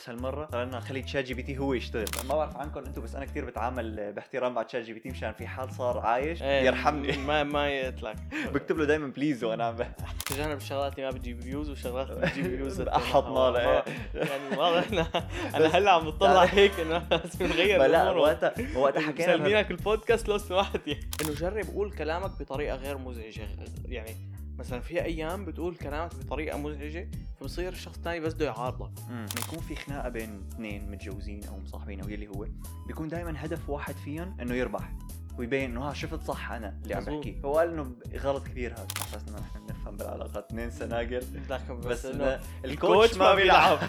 بس هالمرة قررنا نخلي ChatGPT هو يشتغل. ما بعرف عنكم أنتم بس أنا كثير بتعامل باحترام مع ChatGPT مشان في حال صار عايش إيه، يرحمني. ما ما يقتلك بكتب له دائما please وأنا عم تجاهنا بالشغلات اللي ما بتجيب views وشغلات اللي بتجيب views لها، إيه. يعني واضح إحنا أنا هلأ عم بطلع هيك إنه لازم نغير لا. وقتها وقتها حكينا مسلمينك البودكاست لو سمحت يعني. إنه جرب قول كلامك بطريقة غير مزعجة يعني مثلا في أيام بتقول كلامك بطريقة مزعجة فبصير الشخص الثاني بس بده يعارضك. لما يكون في خناقة بين اثنين متجوزين أو مصاحبين أو يلي هو بيكون دائما هدف واحد فيهم إنه يربح. ويبين إنه ها شفت صح أنا اللي عم. بحكيه هو قال إنه غلط كبير هذا. على أساس انه نحن بنفهم بالعلاقات. اثنين سناجل لكن بس, إنه ال coach ما بيلعب.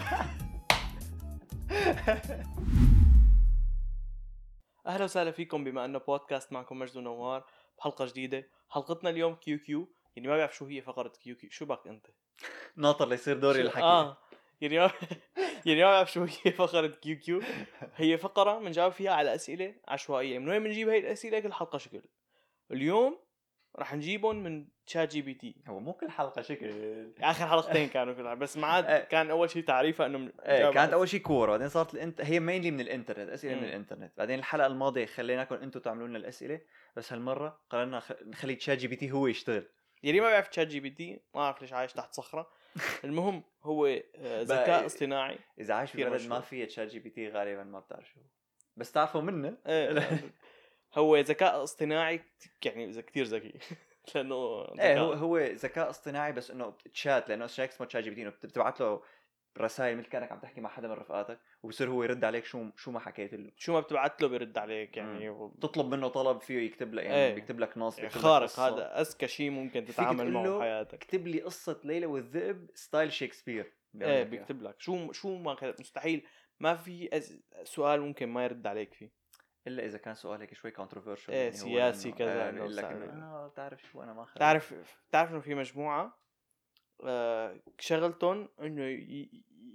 أهلا وسهلا فيكم بما إنه بودكاست معكم مجد ونوار. بحلقة جديدة. حلقتنا اليوم QQ. يعني ما بعرف شو هي فقرة QQ شو بك أنت؟ ناطر ليصير دوري الحكي. آه. يعني ما يعني ما بعرف شو هي فقرة QQ هي فقرة بنجاوب فيها على أسئلة عشوائية. من وين بنجيب هي الأسئلة؟ كل حلقة شكل. اليوم رح نجيبهم من ChatGPT هو مو كل حلقة شكل. آخر حلقتين كانوا كلها بس ما عاد إيه. كان أول شيء تعريفها إنه من- إيه كانت أول شيء Quora بعدين صارت الانت... هي mainly من الإنترنت أسئلة من مم. الإنترنت. بعدين الحلقة الماضية خليناكم أنتم تعملوا لنا الأسئلة بس هالمرة قررنا. نخلي ChatGPT هو يشتغل. يعني ما بعرف ChatGPT ما بعرف ليش عايش تحت صخرة المهم هو آه، ذكاء اصطناعي إذا عايش كثير ببلد ما. فيها ChatGPT غالبا ما بتعرف شو. بس تعرفوا منه إيه، هو ذكاء اصطناعي يعني كثير ذكي لأنه إيه هو. هو ذكاء اصطناعي بس إنه تشات لأنه شيء اسمه ChatGPT إنه بتبعت له رسائل مثل كأنك عم تحكي مع حدا من رفقاتك وبصير هو يرد عليك شو شو ما حكيت له شو ما بتبعت له بيرد عليك يعني و- تطلب منه طلب فيه يكتب لك يعني إيه. بيكتب لك نص يعني بيكتب لك خارق قصة. هذا أذكى شيء ممكن تتعامل معه بحياتك اكتب لي قصة ليلى والذئب style شكسبير إيه لك. بيكتب لك شو شو ما كان مستحيل ما في أز... سؤال ممكن ما يرد عليك فيه إلا إذا كان سؤال هيك شوي controversial إيه، سياسي كذا، بيقول لك إنه آه بتعرف شو أنا ما خلص. تعرف تعرف إنه في مجموعة آه شغلتهم إنه.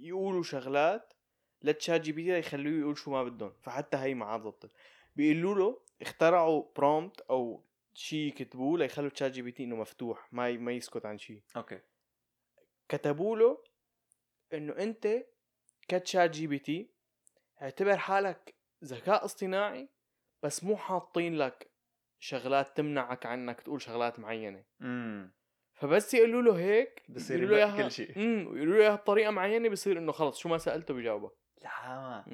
يقولوا شغلات ل ChatGPT يخلوه يقول شو ما بدهم فحتى هي ما عاد ضبطت بيقولوا له اخترعوا prompt أو شيء يكتبوه ليخلوا ChatGPT إنه مفتوح ما. ما يسكت عن شيء أوكي كتبوا له إنه أنت ك ChatGPT اعتبر حالك ذكاء اصطناعي بس مو حاطين لك شغلات تمنعك عنك تقول شغلات معينة امم فبس يقولوا له هيك بصير يقولوا له إياها كل شيء. امم ويقولوا له إياها بطريقة معينة بصير إنه خلص شو ما سألته بيجاوبك لا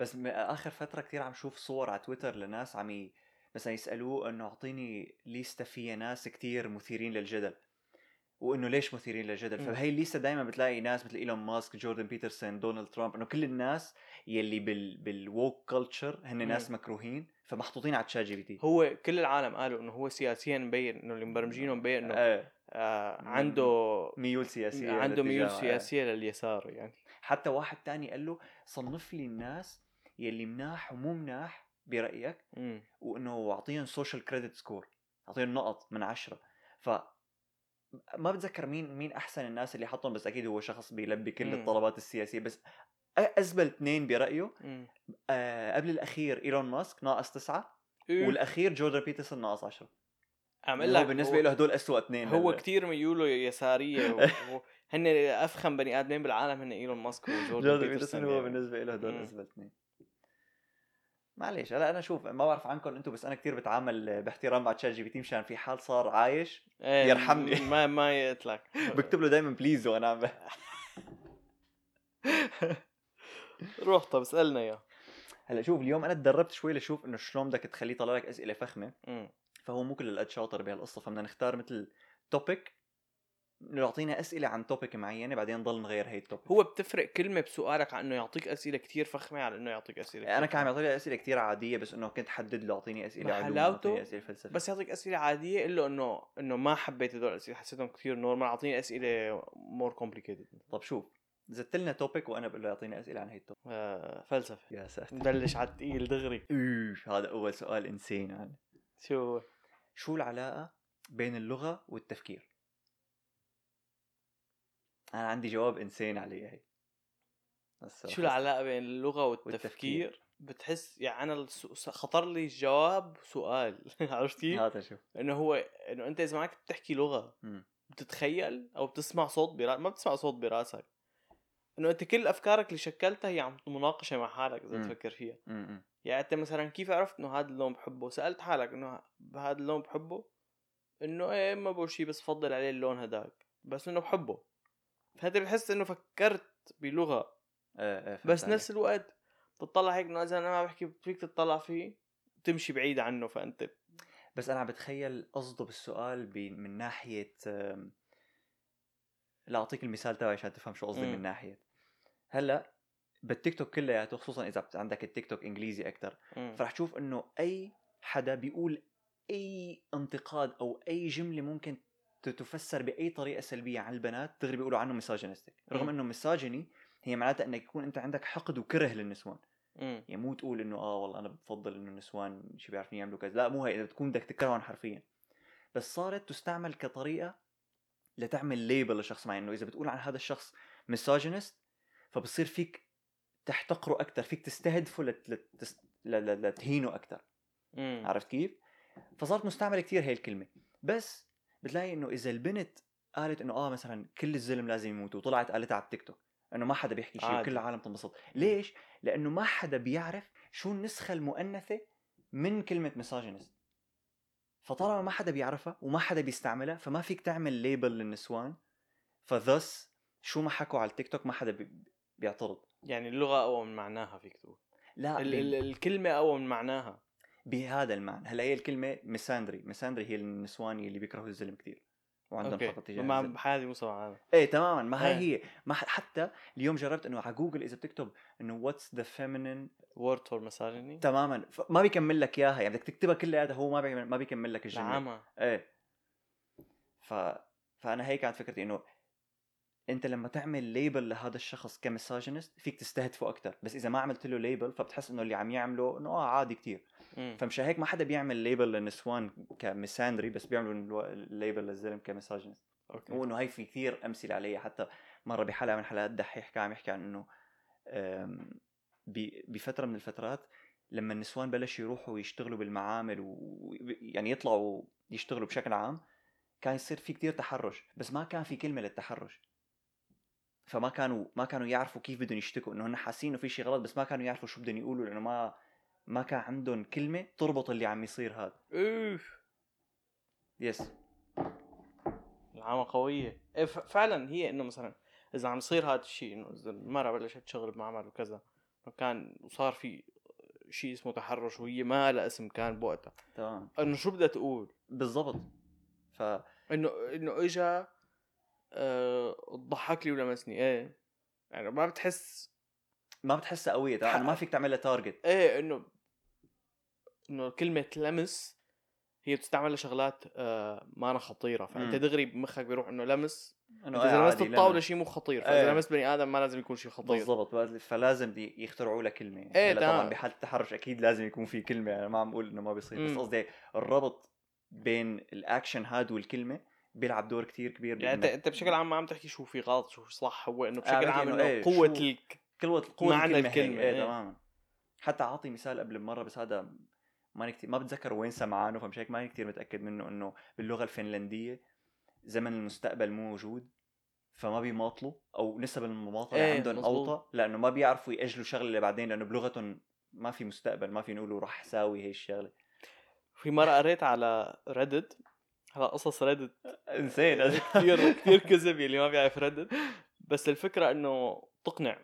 بس آخر فترة كثير عم شوف صور على تويتر لناس عم. مثلا يسألوه إنه أعطيني ليستا فيها ناس كتير مثيرين للجدل وإنه ليش مثيرين للجدل. فبهي الليستا دائما بتلاقي ناس مثل إيلون ماسك جوردن بيترسون دونالد ترامب إنه كل الناس يلي بال بال woke culture هن ناس مم. مكروهين فمحطوطين على ChatGPT هو كل العالم قالوا إنه هو سياسيا مبين إنه اللي مبرمجينه مبين إنه آه. عنده ميول سياسيه عنده ميول. سياسيه لليسار يعني حتى واحد تاني قال له صنف لي الناس يلي مناح ومو مناح برأيك امم وإنه أعطيهم social credit score أعطيهم نقط من عشرة ف ما بتذكر مين مين أحسن الناس اللي حطهم بس أكيد هو شخص بيلبي كل مم. الطلبات السياسية بس أزبل اثنين برأيه آه قبل الأخير إيلون ماسك ناقص تسعة إيه. والأخير جوردن بيترسون ناقص 10 عم لك بالنسبة له هدول اسوء اثنين هو. كتير ميوله يسارية و... هن أفخم بني آدمين بالعالم هن إيلون ماسك وجوردن جوردن بيترسون هو يعني. بالنسبة له هدول. اسوء اثنين معلش هلأ أنا شوف ما بعرف عنكم أنتم بس أنا كثير بتعامل باحترام مع ChatGPT مشان في حال صار عايش إيه، يرحمني. ما ما يقتلك بكتب له دائما please وأنا عم روح طب اسألنا اياه هلأ شوف اليوم أنا تدربت شوي لشوف إنه شلون بدك تخليه يطلع لك أسئلة فخمة. فهو مو كل القد شاطر بهالقصه فبدنا نختار مثل topic يعطينا أسئلة عن topic معينة بعدين نضل نغير هي ال topic هو بتفرق كلمة بسؤالك عن إنه يعطيك أسئلة كتير فخمة على إنه يعطيك أسئلة أنا كان عم فخمة. يعطي لي أسئلة كثير عادية بس إنه كنت حدد له أعطيني أسئلة علوم أعطيني أسئلة فلسفة. بس يعطيك أسئلة عادية إلا إنه إنه ما حبيت هدول الأسئلة حسيتهم كثير normal أعطيني أسئلة more complicated طب شوف زدت لنا topic وأنا بقول له يعطيني أسئلة عن هي ال topic آه فلسفة. يا ساتر. نبلش على الثقيل دغري. هذا أول سؤال إنسان يعني. شو هو؟ شو العلاقة بين اللغة والتفكير؟ أنا عندي جواب انسان عليها هي. شو العلاقة بين اللغة والتفكير, والتفكير. بتحس يعني الس- خطر لي الجواب سؤال. عرفت كيف؟ هذا شوف إنه هو إنه أنت إذا معك بتحكي لغة مم. بتتخيل أو بتسمع صوت برا... ما بتسمع صوت براسك. إنه أنت كل أفكارك اللي شكلتها هي عم مناقشة مع حالك إذا. تفكر فيها يعني أنت مثلا كيف عرفت إنه هذا اللون بحبه سالت حالك إنه هذا اللون بحبه إنه إيه ما بقول شيء بس فضل عليه اللون هداك بس إنه بحبه فأنت بتحس إنه فكرت بلغة إيه إيه بس. نفس الوقت بتطلع هيك إنه إذا أنا ما بحكي فيك تطلع فيه تمشي بعيد عنه فأنت بس أنا عم بتخيل قصده بالسؤال. من ناحية أم، لا أعطيك المثال تبعي عشان تفهم شو قصدي. من ناحية هلأ بالتيك توك كلياته خصوصا إذا عندك التيك توك إنجليزي أكثر. فرح تشوف إنه أي حدا بيقول أي انتقاد أو أي جملة ممكن تفسر بأي طريقة سلبية عن البنات دغري بيقولوا عنه misogynistic رغم. إنه misogyny هي معناتها إنك يكون أنت عندك حقد وكره للنسوان مم. يعني مو تقول إنه آه والله أنا بفضل إنه النسوان شي بيعرفون يعملوا كذا لا مو هي إذا بتكون بدك تكرههم حرفيا بس صارت تستعمل كطريقة لتعمل label لشخص معين إنه إذا بتقول عن هذا الشخص misogynist فبصير فيك تحتقره أكثر فيك تستهدفه لت... لت... ل- ل- لتهينه أكثر. عرفت كيف؟ فصارت مستعملة كثير هي الكلمة. بس بتلاقي إنه إذا البنت قالت إنه آه مثلا كل الزلم لازم يموتوا وطلعت قالتها على التيك توك إنه ما حدا بيحكي شيء. وكل العالم تنبسط. ليش؟ لأنه ما حدا بيعرف شو النسخة المؤنثة من كلمة misogynist فطالما ما حدا بيعرفها وما حدا بيستعملها فما فيك تعمل label للنسوان. فلهيك شو ما حكوا على التيك توك ما حدا بي... بيعترض. يعني اللغة أقوى من معناها فيك تقول. لا ال-. ال- الكلمة أقوى من معناها. بهذا المعنى. هلا هي الكلمة misandry. misandry هي النسوان اللي بيكرهوا الزلم كثير وعندهم فقط تجاه ما. بحياتي مو عنها إيه تماما. ما هي إيه. هي. ما حتى اليوم جربت إنه على جوجل إذا بتكتب إنه what's the feminine word for misogyny تماما. ما بيكمل لك إياها. يعني بدك تكتبها كلياتها هو ما بيكمل ما بيكمل لك الجملة. نعم إيه. ف فأنا هيك كانت فكرتي إنه انت لما تعمل label لهذا الشخص ك misogynist فيك تستهدفه أكثر بس إذا ما عملت له label فبتحس إنه اللي عم يعمله إنه آه عادي كتير. مم. فمشان هيك ما حدا بيعمل label للنسوان ك misandry بس بيعملوا ال label للزلم ك misogynist okay. وإنه هي في كثير أمثلة عليها حتى مرة بحلقة من حلقات الدحيح كان عم يحكي عن إنه بفترة من الفترات لما النسوان بلشوا يروحوا يشتغلوا بالمعامل ويعني يطلعوا يشتغلوا بشكل عام كان يصير في كتير تحرش. بس ما كان في كلمة للتحرش. فما كانوا ما كانوا يعرفوا كيف بدهم يشتكوا إنه هن حاسين إنه في شيء غلط بس ما كانوا يعرفوا شو بدهم يقولوا لأنه ما ما كان عندهم كلمة تربط اللي عم يصير هذا. اوف يس العامة قوية. إيه فعلا هي إنه مثلا إذا عم يصير هذا الشيء إنه إذا المرأة بلشت تشتغل بمعمل وكذا إنه كان وصار في شيء اسمه تحرش وهي ما لها اسم كان بوقتها. تمام. إنه شو بدها تقول؟ بالضبط. ف انه إنه إجا أه ضحك لي ولمسني إيه يعني ما بتحس ما بتحسها قويه تمام ما فيك تعمل لها target إيه إنه إنه كلمة لمس هي بتستعمل لشغلات آه مانا خطيرة فأنت مم. دغري بمخك بيروح إنه لمس إنه إذا إيه لمست الطاولة شيء مو خطير إيه. فاذا لمست بني آدم ما لازم يكون شيء خطير بالضبط فلازم يخترعوا. إيه، هلا تمام. طبعا بحالة التحرش أكيد لازم يكون في كلمة أنا ما عم بقول إنه ما بيصير بس. قصدي الربط بين الأكشن هاد والكلمة بيلعب دور كتير كبير يعني انت انت بشكل عام ما عم تحكي شو في غلط شو في صح هو انه آه، بشكل بحكي عام إنه قوة شو- الك قوة قوة معنى الكلمة, الكلمة،. إيه إيه. تماما حتى أعطي مثال قبل بمره بس هذا ماني كتير ما بتذكر وين سمعانه فمش هيك ماني كتير متأكد منه إنه باللغة الفنلندية زمن المستقبل مو موجود فما بيماطلوا أو نسب المماطلة إيه، عندهم. أوطى لأنه ما بيعرفوا يأجلوا شغلة لبعدين لأنه بلغتهم ما في مستقبل ما في نقولوا رح ساوي هي الشغلة في مرة قريت على ريدت على قصص ريدت إنسان كثير كثير كذب يلي ما بيعرف ريدت بس الفكرة إنه تقنع.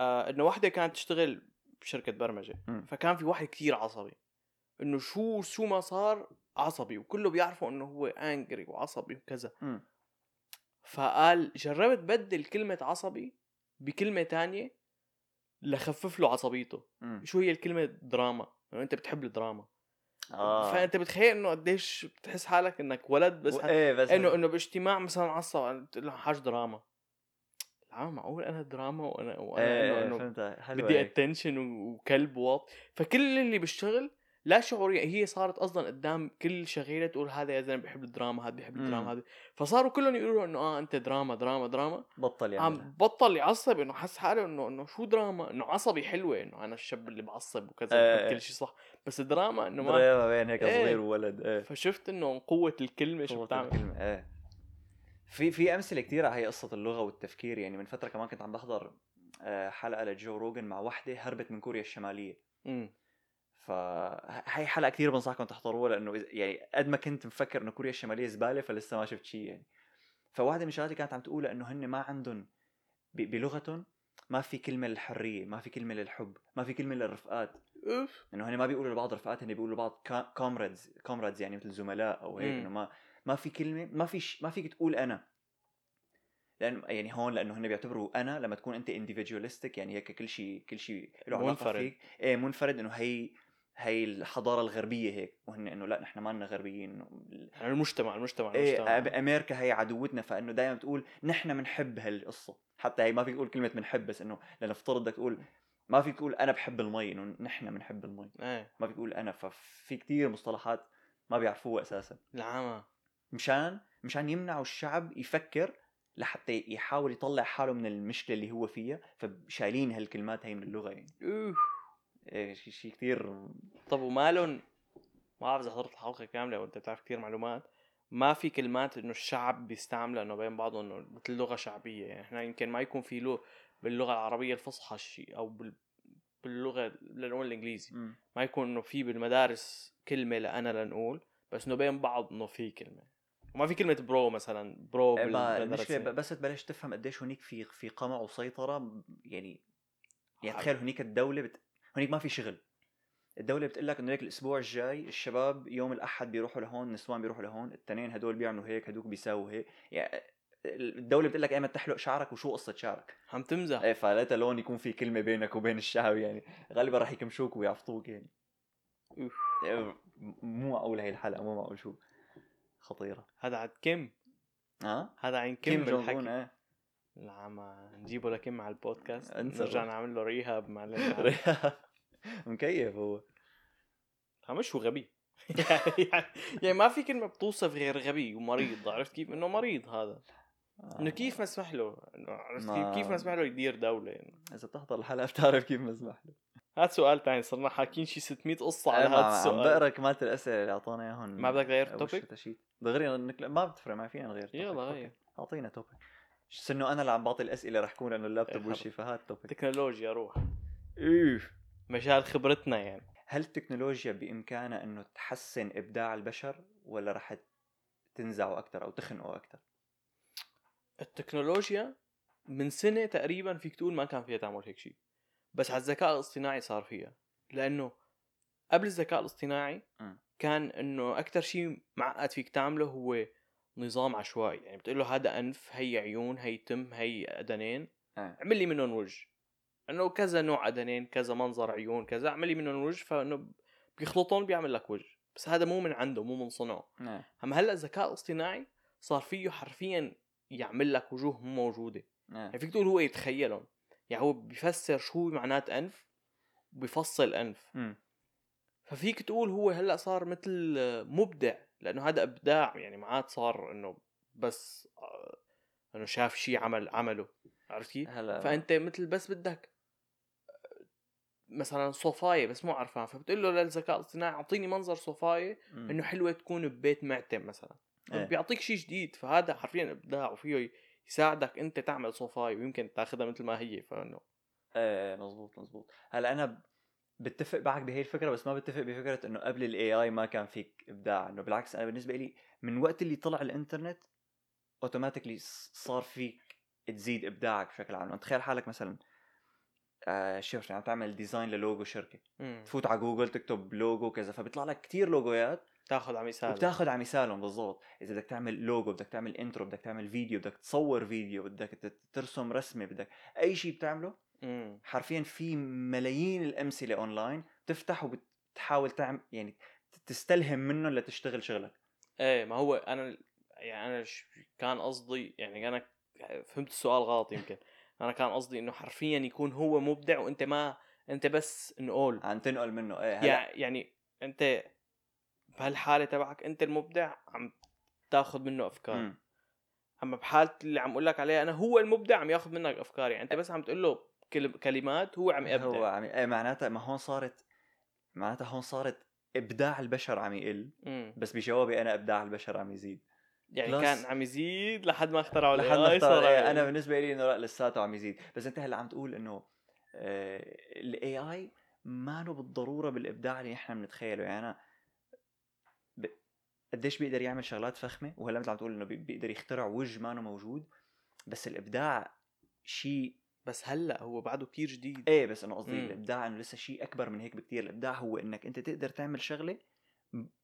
آه إنه وحدة كانت تشتغل بشركة برمجة. مم. فكان في واحد كثير عصبي. إنه شو شو ما صار عصبي. وكله بيعرفوا إنه هو انجري وعصبي وكذا. مم. فقال جربت بدل كلمة عصبي بكلمة تانية لخفف له عصبيته. مم. شو هي الكلمة؟ دراما يعني أنت بتحب الدراما. آه فأنت بتخيل إنه قديش بتحس حالك إنك ولد بس و-. إيه بس إنه إنه باجتماع مثلا عصب له حاج دراما لا معقول أنا دراما وأنا وأنا إيه إنه حلوة بدي. اتنشن وكلب واط فكل اللي بيشتغل لا شعوريا هي صارت أصلا قدام كل شغيلة تقول هذا يا زلمة بيحب الدراما هذا بيحب. الدراما هذا فصاروا كلهم يقولوا إنه آه أنت دراما دراما دراما. بطل يعني عم بطل يعصب إنه حس حاله إنه إنه شو دراما؟ إنه عصبي حلوة إنه أنا الشاب اللي بعصب وكذا إيه إيه. كل شيء صح بس الدراما إنه ما دراما بين هيك إيه. صغير وولد إيه. فشفت إنه قوة الكلمة شو بتعمل. الكلمة إيه. في في أمثلة كثيره على هي قصة اللغة والتفكير يعني من فترة كمان كنت عم بحضر آه، حلقة لجو روجن مع وحدة هربت من كوريا الشمالية. إمم. فهي حلقة كثير بنصحكم تحضروها لأنه إذا- يعني قد ما كنت مفكر إنه كوريا الشمالية زبالة فلسه ما شفت شيء يعني. فواحدة من الشغلات اللي كانت عم تقولها إنه هن ما عندهم بلغتهم ما في كلمة للحرية ما في كلمة للحب ما في كلمة للرفقات. أوف. إنه هن ما بيقولوا لبعض رفقات هن بيقولوا لبعض comrades comrades يعني مثل زملاء أو هيك. إنه ما ما في كلمة ما في ش... ما فيك تقول أنا. لأنه يعني هون لأنه هن بيعتبروا أنا لما تكون أنت individualistic يعني هيك كل شيء كل شيء له علاقة منفرد. فيك. إيه منفرد إنه هي هي الحضارة الغربية هيك وهن إنه لا نحن ما لنا غربيين. يعني المجتمع المجتمع إيه المجتمع. أب- أمريكا هي عدوتنا فإنه دائما بتقول نحن بنحب هالقصة. حتى هي ما فيك تقول كلمة بنحب بس إنه لنفترض بدك تقول ما فيك تقول أنا بحب المي إنه نحن بنحب المي. إيه. ما بيقول أنا ففي كتير مصطلحات ما بيعرفوها أساسا. العامة. مشان مشان يمنعوا الشعب يفكر لحتى يحاول يطلع حاله من المشكلة اللي هو فيها فشايلين هالكلمات هي من اللغة يعني. اوف إيه شيء شيء كثير طب ومالن ما بعرف إذا حضرت الحلقة كاملة وانت بتعرف كثير معلومات. ما في كلمات إنه الشعب بيستعملها إنه بين بعضهم إنه مثل لغة شعبية. يعني إحنا يمكن ما يكون في له باللغة العربية الفصحى شيء أو بال... باللغة لنقول الإنجليزي. ما يكون إنه في بالمدارس كلمة لأنا لنقول بس إنه بين بعض إنه في كلمة. وما في كلمة bro مثلا bro المشكلة بالمدرسة. بس تبلش تفهم قديش هنيك في في قمع وسيطرة. يعني يعني. تخيل هنيك الدولة بت... هنيك ما في شغل. الدولة بتقول لك إنه ليك الأسبوع الجاي الشباب يوم الأحد بيروحوا لهون النسوان بيروحوا لهون التنين هدول بيعملوا هيك هدوك بيساووا هيك. يعني الدولة بتقول لك ايمتى تحلق شعرك وشو قصة شعرك. عم تمزح. إيه فليت لون يكون في كلمة بينك وبين الشعب يعني غالبا راح يكمشوك ويعفطوك يعني. إيه، مو معقول هي الحلقة مو معقول شو. خطيرة. هذا عند كم؟ ها؟ هذا عن كم جونج بالحكي؟ اون العامة نجيبه لكم على البودكاست انسى نرجع. نعمل له ريهاب مع ال- مكيف هو مش هو غبي يعني, يعني ما في كلمة بتوصف غير غبي ومريض عرفت كيف؟ إنه مريض هذا إنه كيف مسمح له؟ عرفت كيف؟ مسمح له يدير دولة يعني. إذا بتحضر الحلقة بتعرف كيف مسمح له هذا سؤال ثاني صرنا حاكين شي 600 قصة على إيه، هذا عم السؤال بقرا كمالة الأسئلة اللي اعطانا إياهم ما بدك؟ شتا shit. دغري. ما بتفرق ما فينا نغير. يلا. غير أعطينا topic بس انه أنا اللي عم بعطي الأسئلة رح يكون انه اللابتوب وشي فهات topic تكنولوجيا روح. اوف مجال خبرتنا يعني. هل التكنولوجيا بإمكانها إنه تحسن إبداع البشر ولا رح تنزعه أكثر أو تخنقه أكثر التكنولوجيا من سنة تقريبا فيك تقول ما كان فيها تعمل هيك شيء بس على الذكاء الاصطناعي صار فيها. لأنه قبل الذكاء الاصطناعي م. كان إنه أكثر شيء معقد فيك تعمله هو نظام عشوائي يعني بتقول له هذا أنف هي عيون هي تم هي اذنين آه. اعمل لي منهم وجه إنه كذا نوع اذنين كذا منظر عيون كذا اعمل لي منهم وجه فإنه بيخلطهم بيعمل لك وجه بس هذا مو من عنده مو من صنعه آه. أما هلأ الذكاء الاصطناعي صار فيه حرفيا يعمل لك وجوه مو موجودة آه. يعني فيك تقول هو يتخيلهم يعني هو بيفسر شو معنات أنف وبيفصل أنف مم. ففيك تقول هو هلأ صار مثل مبدع لأنه هذا إبداع يعني ما عاد صار إنه بس آه، إنه شاف شيء عمل عمله عرفت كيف؟ فأنت مثل بس بدك مثلا صوفاية بس مو عرفان فبتقول له للذكاء الاصطناعي أعطيني منظر صوفاية مم. إنه حلوة تكون ببيت معتم مثلا إيه. بيعطيك شيء جديد فهذا حرفيا إبداع وفيه يساعدك أنت تعمل صوفاي ويمكن تاخذها مثل ما هي فإنه إيه مزبوط مزبوط هلا أنا بتفق معك بهي الفكرة بس ما بتفق بفكرة إنه قبل الاي اي ما كان فيك إبداع إنه بالعكس أنا بالنسبة لي من وقت اللي طلع الإنترنت automatically صار فيك تزيد إبداعك بشكل عام. يعني تخيل حالك مثلا آه شوف عم تعمل design ل logo شركة مم. تفوت على جوجل تكتب لوجو كذا فبيطلع لك كتير logoيات تاخذ على مثال. وبتاخذ على مثالهم بالضبط. إذا بدك تعمل لوجو بدك تعمل intro بدك تعمل فيديو بدك تصور فيديو بدك ترسم رسمة بدك أي شيء بتعمله مم. حرفيا في ملايين الأمثلة أونلاين تفتح وبتحاول تعمل يعني تستلهم منهم لتشتغل شغلك. إيه ما هو أنا يعني أنا كان قصدي يعني أنا فهمت السؤال غلط يمكن. أنا كان قصدي إنه حرفيا يكون هو مبدع وأنت ما أنت بس نقول عم تنقل منه. إيه هلا يعني أنت بهالحالة تبعك أنت المبدع عم تاخذ منه أفكار. مم. أما بحالة اللي عم أقول لك عليها أنا هو المبدع عم ياخذ منك أفكار يعني أنت بس عم تقول له كلمات هو عم هو يبدع عم إيه معناتها ما هون صارت معناتها هون صارت إبداع البشر عم يقل. بس بجوابي أنا إبداع البشر عم يزيد. يعني Plus- كان عم يزيد لحد ما اخترعوا لحد ما صار إيه، أنا بالنسبة لي إنه لا لساته عم يزيد. بس انت هلأ عم تقول إنه ال AI ما له بالضرورة بالإبداع اللي إحنا بنتخيله. يعني أنا ب... قديش بيقدر يعمل شغلات فخمة وهلأ مثل عم تقول إنه بي- بيقدر يخترع وجه ما موجود بس الإبداع شيء بس هلا هو بعده كتير جديد إيه بس انه قصدي. الإبداع إنه لسه شيء أكبر من هيك بكتير الإبداع هو إنك أنت تقدر تعمل شغلة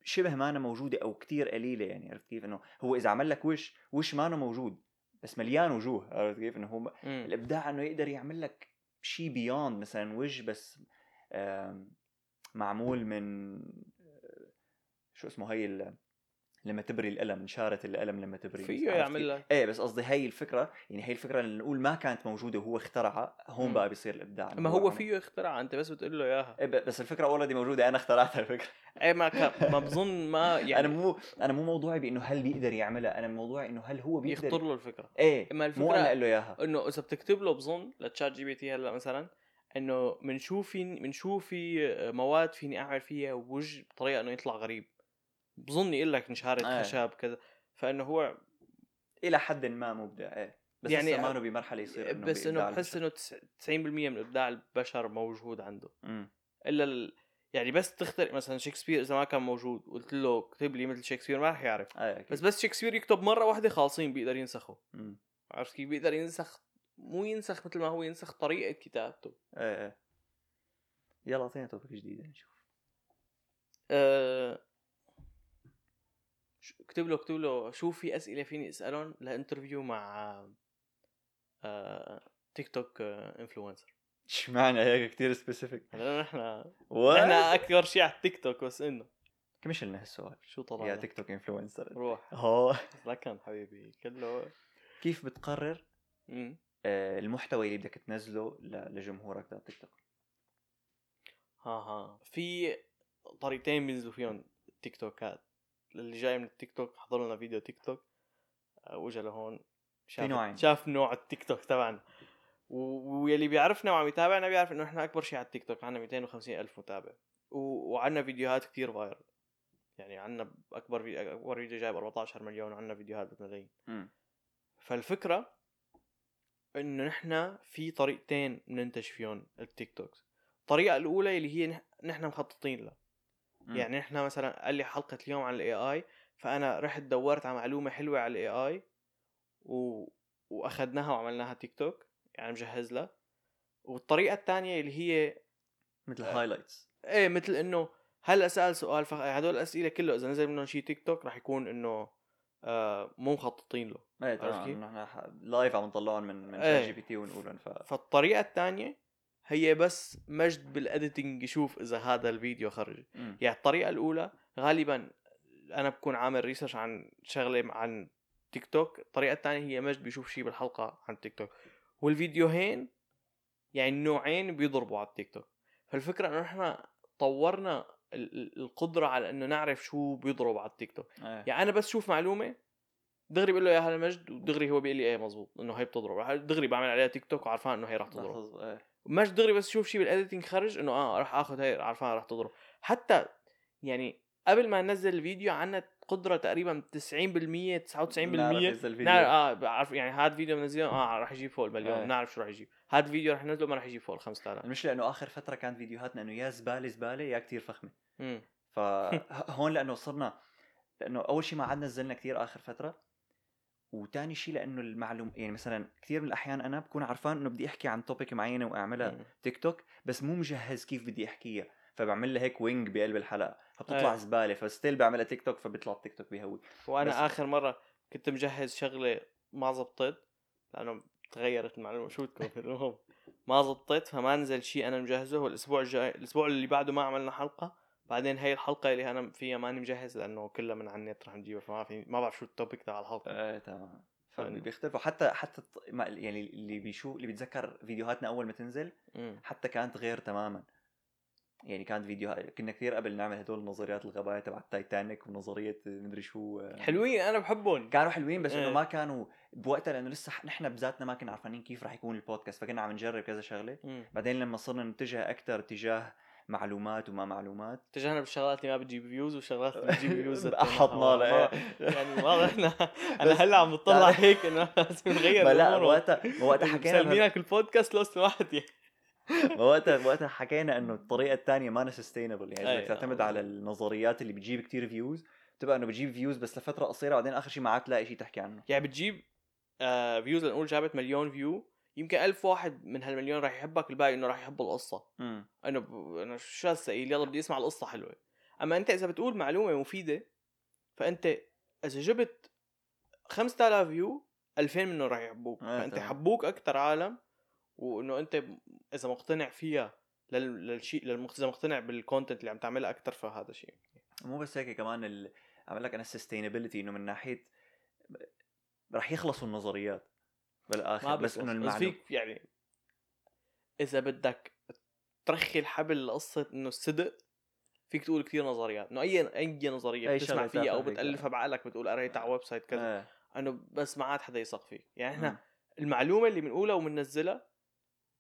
شبه ما أنا موجودة أو كتير قليلة يعني عرفت كيف إنه هو إذا عمل لك وش وش ما أنا موجود بس مليان وجوه عرفت كيف إنه هو مم. الإبداع إنه يقدر يعمل لك شيء بيوند مثلا وجه بس معمول من آه، شو اسمه هي لما تبري القلم نشارة القلم لما تبري. فيه يعمل؟ لك إيه بس قصدي هي الفكرة يعني هي الفكرة اللي نقول ما كانت موجودة وهو اخترعها هون. بقى بيصير الإبداع. ما هو فيه اختراع أنت بس بتقول له إياها. إيه ب- بس الفكرة already موجودة أنا اخترعتها الفكرة. إيه ما كان ما بظن ما يعني أنا مو أنا مو موضوعي بإنه هل بيقدر يعملها أنا موضوعي إنه هل هو بيقدر يخطر له الفكرة. إيه اما مو أنا الفكرة أقول له إياها. إنه إذا بتكتب له بظن ل ChatGPT هلأ مثلا إنه من شو في من شو في مواد فيني أعمل فيها وجه بطريقة إنه يطلع غريب. بظن يقول لك نشاره إيه. خشب كذا فإنه هو إلى حد ما مبدع إيه. بس يعني لسه ما بمرحلة يصير إنه بس إنه بحس. إنه 90% من إبداع البشر موجود عنده. مم. إلا ال... يعني بس تخترق مثلا شكسبير إذا ما كان موجود قلت له اكتب لي مثل شكسبير ما رح يعرف. أكيد. بس بس شكسبير يكتب مرة واحدة خالصين بيقدر ينسخه. عرفت كيف؟ بيقدر ينسخ مو ينسخ مثل ما هو ينسخ طريقة كتابته. إيه إيه. يلا أعطينا topic جديد نشوف. أه... اكتب له اكتب له شو في أسئلة فيني اسالهم ل interview مع أه... تيك توك انفلونسر اشمعنى هيك كثير specific نحن نحن أكثر شيء على التيك توك بس إنه. كمش لنا هالسؤال؟ شو طلع يا؟ تيك توك influencer روح. هو. لكن حبيبي كله. كيف بتقرر. آه، المحتوى اللي بدك تنزله لجمهورك تاع تيك توك؟ ها ها في طريقتين بينزلوا فيهم التيك توكات. اللي جاي من التيك توك حضر لنا فيديو تيك توك. آه، واجا لهون شاف نوعين. شاف نوع التيك توك تبعنا. و- واللي بيعرفنا وعم يتابعنا بيعرف إنه إحنا أكبر شيء على التيك توك. عندنا 250 ألف متابع. و... وعندنا فيديوهات كتير viral يعني عندنا أكبر في... أكبر فيديو جايب 14 مليون. وعندنا فيديوهات بملايين. فالفكرة إنه نحن في طريقتين بننتج فيهم ال TikToks. الطريقة الأولى اللي هي نح- نحن مخططين لها يعني نحن مثلا قال لي حلقة اليوم عن ال AI فأنا رحت دورت على معلومة حلوة على ال AI و... واخذناها وعملناها تيك توك يعني مجهز لها والطريقة الثانية اللي هي مثل آه. highlights إيه مثل إنه هلا سال سؤال فخ... هدول الأسئلة كله إذا نزل منهم شيء تيك توك رح يكون إنه آه مو مخططين له إيه كيف؟ نحن live عم نطلعهم من من. ChatGPT ونقولهم ف فالطريقة الثانية هي بس مجد بال editing يشوف إذا هذا الفيديو خرج. مم. يعني الطريقة الأولى غالبا أنا بكون عامل research عن شغلة عن تيك توك الطريقة الثانية هي مجد بيشوف شيء بالحلقة عن تيك توك والفيديوهين يعني النوعين بيضربوا على التيك توك فالفكرة إنه إحنا طورنا ال- ال- القدرة على إنه نعرف شو بيضرب على التيك توك إيه. يعني أنا بس شوف معلومة دغري بقول له اياها لمجد ودغري هو بيقول لي إيه مزبوط إنه هي بتضرب. دغري بعمل عليها تيك توك وعارفان إنه هي رح تضرب. إيه. مش دغري بس شوف شيء بال editing خرج إنه آه راح آخذ هي عارفان راح تضرب. حتى يعني قبل ما ننزل الفيديو عنا قدرة تقريبا 90% 99% نعرف نعرف آه بعرف يعني هذا فيديو بنزله آه راح يجيب فوق المليون. إيه. بنعرف شو راح يجيب. هذا فيديو رح ننزله ما راح يجيب فوق ال 5000 المشكلة إنه آخر فترة كانت فيديوهاتنا إنه يا زبالة زبالة يا كتير فخمة. امم فهون لأنه صرنا لأنه أول شيء ما عاد نزلنا كثير آخر فترة. وتاني شيء لأنه المعلوم يعني مثلا كثير من الأحيان أنا بكون عارفان إنه بدي أحكي عن topic معينة وأعملها تيك توك بس مو مجهز كيف بدي أحكيها. فبعمل لها هيك wing بقلب الحلقة. فبتطلع أيه. زبالة. ف still بعملها تيك توك فبيطلع التيك توك بيهوي وأنا بس- آخر مرة كنت مجهز شغلة ما زبطت لأنه تغيرت المعلومة. شو تكون المهم ما زبطت فما نزل شيء أنا مجهزه. والاسبوع الجاي الأسبوع اللي بعده ما عملنا حلقة. بعدين هي الحلقة اللي أنا فيها ماني مجهز لأنه كلها من على النت رح نجيبها فما في ما بعرف شو ال topic تبع الحلقة. إيه تمام. فبيختلفوا حتى حتى يعني اللي بيشوف اللي بيتذكر فيديوهاتنا أول ما تنزل. حتى كانت غير تماما. يعني كانت فيديو كنا كثير قبل نعمل هدول نظريات الغباء تبع التايتانيك ونظرية مدري شو. حلوين أنا بحبهم. كانوا حلوين بس إنه إيه. ما كانوا بوقتها لأنه لسه نحن بذاتنا ما كنا عارفين كيف رح يكون البودكاست فكنا عم نجرب كذا شغلة. بعدين لما صرنا نتجه أكثر تجاه معلومات وما معلومات. تجنب الشغلات اللي ما بتجيب views والشغلات اللي بتجيب views أحطنا له، يعني إحنا أنا بس- هلأ عم بطلع هيك إنه لازم نغير لأ. وقتها وقتها حكينا مسمينك البودكاست لو سمحت يعني. ما وقتها وقتها حكينا إنه الطريقة الثانية ما sustainable يعني. أي، اذا تعتمد آه. على النظريات اللي بتجيب كتير views بتبقى إنه بتجيب views بس لفترة قصيرة بعدين آخر شيء ما عاد تلاقي شيء تحكي عنه. يعني بتجيب آه views لنقول جابت مليون view يمكن ألف واحد من هالمليون راح يحبك الباقي إنه راح يحب القصة. امم إنه ب... إنه شو هالسئيل يلا بدي أسمع القصة حلوة. أما أنت إذا بتقول معلومة مفيدة فأنت إذا جبت 5000 view 2000 منهم راح يحبوك. آه، فأنت. حبوك أكثر عالم وإنه أنت إذا مقتنع فيها لل... للشيء للمخ... إذا مقتنع بال content اللي عم تعملها أكثر فهذا شيء. مو بس هيك كمان ال... عم لك أنا ال sustainability إنه من ناحية رح يخلصوا النظريات. بالآخر بس إنه بس المعلومه فيك يعني إذا بدك ترخي الحبل لقصة إنه الصدق فيك تقول كثير نظريات إنه اي أي نظرية أي بتسمع فيها أو. بتألفها بعقلك بتقول قريتها على website كذا آه. إنه بس ما عاد حدا يثق فيك يعني إحنا. المعلومة اللي بنقولها وبننزلها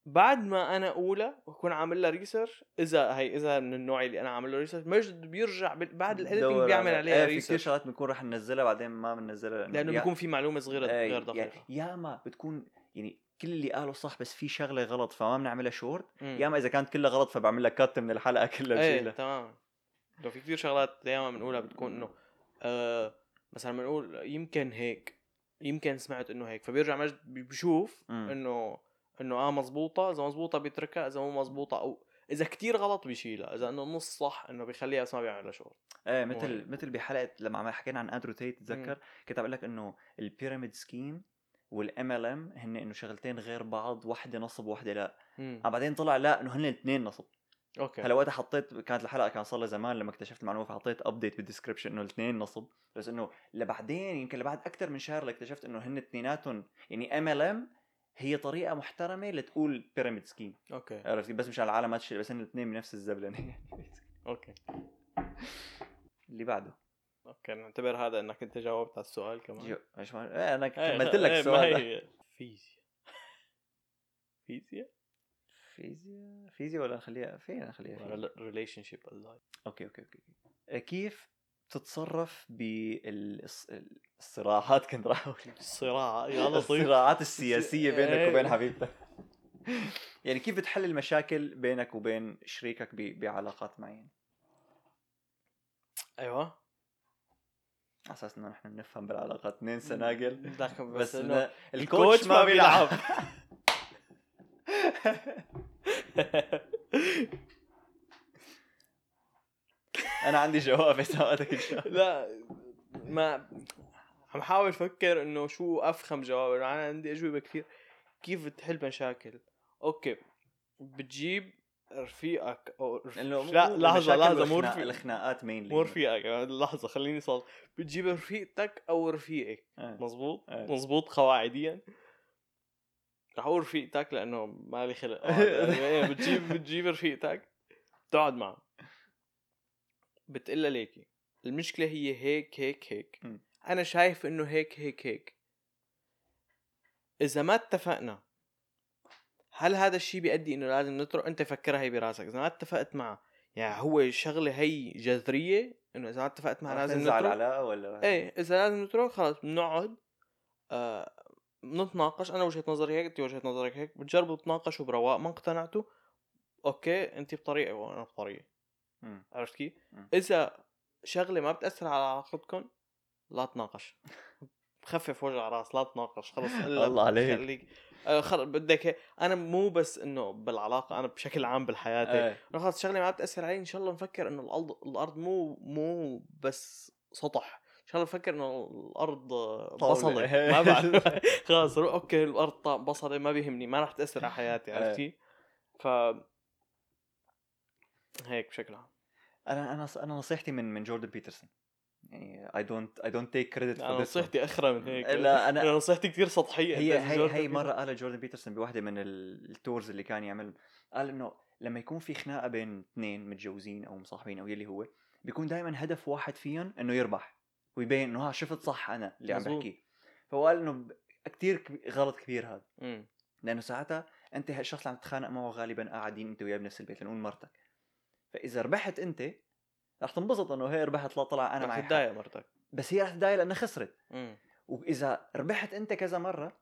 بعد ما أنا اقولها وأكون عامل لها research إذا هي إذا من النوع اللي أنا عامل له research مجد بيرجع بعد ال editing دور بيعمل عليها إيه، في كثير research شغلات بنكون رح ننزلها بعدين ما بننزلها لأنه يا- بيكون في معلومة صغيرة إيه، غير يعني دقيقة. ياما بتكون يعني كل اللي قاله صح بس في شغلة غلط فما بنعملها شورت. ياما إذا كانت كلها غلط فبعمل لك cut من الحلقة كلها إيه بشيلها. تمام. لو في كثير شغلات دائما بنقولها بتكون إنه آه مثلا بنقول يمكن هيك يمكن سمعت إنه هيك فبيرجع مجد بي- بيشوف. إنه إنه آه مزبوطة إذا مزبوطة بيتركها إذا مو مزبوطة أو إذا كتير غلط بيشيلها إذا إنه نص صح إنه بيخليها بس ما بيعملها شغل. إيه مثل هيك. مثل بحلقة لما عم حكينا عن اندرو تيت تتذكر كنت عم لك إنه ال pyramid scheme وال MLM هن إنه شغلتين غير بعض وحده نصب وحده لا. مم. آه بعدين طلع لا إنه هن الاثنين نصب. أوكي. هلا وقتها حطيت كانت الحلقة كان صار لها زمان لما اكتشفت المعلومة فحطيت update بال description إنه الاثنين نصب. بس إنه لبعدين يمكن لبعد أكثر من شهر اكتشفت إنه هن اثنيناتهم يعني MLM هي طريقة محترمة لتقول pyramid scheme okay. عرفت كيف؟ بس مشان العالم ما تشيل بس الاثنين بنفس الزبلنه okay. اللي بعده. okay نعتبر هذا إنك أنت جاوبت على السؤال كمان. جو إيش ما إيه أنا إيه، كملت لك إيه، السؤال. هي فيزياء. فيزياء؟ فيزياء؟ فيزياء ولا نخليها فين نخليها relationship okay okay okay. كيف تتصرف بالصراعات كنت راح أقول. الصراع لطيف الصراعات السياسية بينك إيه. وبين حبيبتك. يعني كيف بتحل المشاكل بينك وبين شريكك بعلاقات معينة؟ أيوه. على أساس إنه نحن بنفهم بالعلاقات اثنين سناجل ذاك بس, بس إنه الكوتش ما بيلعب. أنا عندي جواب بس اوقاتك ان شاء الله لا ما عم حاول أفكر إنه شو أفخم جواب. أنا عندي أجوبة كثير كيف بتحل مشاكل؟ أوكي بتجيب رفيقك أو رف... لأنه مو- لا لحظة لحظة مو رفيق الخناقات مين مو رفيقك لحظة خليني صار بتجيب رفيقتك أو رفيقك. مزبوط إيه. مزبوط قواعديا. رح أقول رفيقتك لأنه مالي خلق. آه، يعني بتجيب بتجيب رفيقتك بتقعد معه. بتقلها ليكي المشكلة هي هيك هيك هيك. م. أنا شايف إنه هيك هيك هيك. إذا ما اتفقنا هل هذا الشيء بيؤدي إنه لازم نترك؟ أنت فكرها هي براسك. إذا ما اتفقت معه يعني هو شغلة هي جذرية إنه إذا ما اتفقت معه لازم نترك. العلاقه ولا إيه إذا لازم نترك خلص بنقعد آه نتناقش. أنا وجهة نظري هيك أنت وجهة نظرك هيك. بتجربوا تناقشوا برواق ما اقتنعتوا؟ okay أنت بطريقة وأنا بطريقة. عرفت كيف؟ إذا شغلة ما بتأثر على علاقتكم لا تناقش خفف وجع راس لا تناقش خلص الله عليك. خليك آه خلص بدك. أنا مو بس إنه بالعلاقة أنا بشكل عام بالحياة. إيه انه خلص شغلة ما بتأثر علي إن شاء الله نفكر إنه الأرض الأرض مو مو بس سطح إن شاء الله نفكر إنه الأرض بصلة ما بعرف خلص okay الأرض بصلة ما بيهمني ما راح تأثر على حياتي إيه. عرفتي؟ ف هيك بشكل عام أنا أنا أنا نصيحتي من من جوردن بيترسون. يعني I don't I don't take credit أنا نصيحتي أخرى من هيك. لا أنا أنا نصيحتي كثير سطحية. هي هي هي. مرة قالها جوردن بيترسون بواحده من ال- ال tours اللي كان يعمل. قال إنه لما يكون في خناقة بين اثنين متجوزين أو مصاحبين أو يلي هو بيكون دائما هدف واحد فيهم إنه يربح ويبين إنه ها شفت صح أنا اللي عم. بحكيه فهو قال إنه كثير غلط كبير هذا. لأنه ساعتها أنت الشخص اللي عم تتخانق معه غالبا قاعدين أنت وياه بنفس البيت لنقول مرتك. فإذا ربحت أنت رح تنبسط إنه هي ربحت لا طلع أنا رح معي حق. تتضايق مرتك. بس هي رح تضايق لأنها خسرت. مم. وإذا ربحت أنت كذا مرة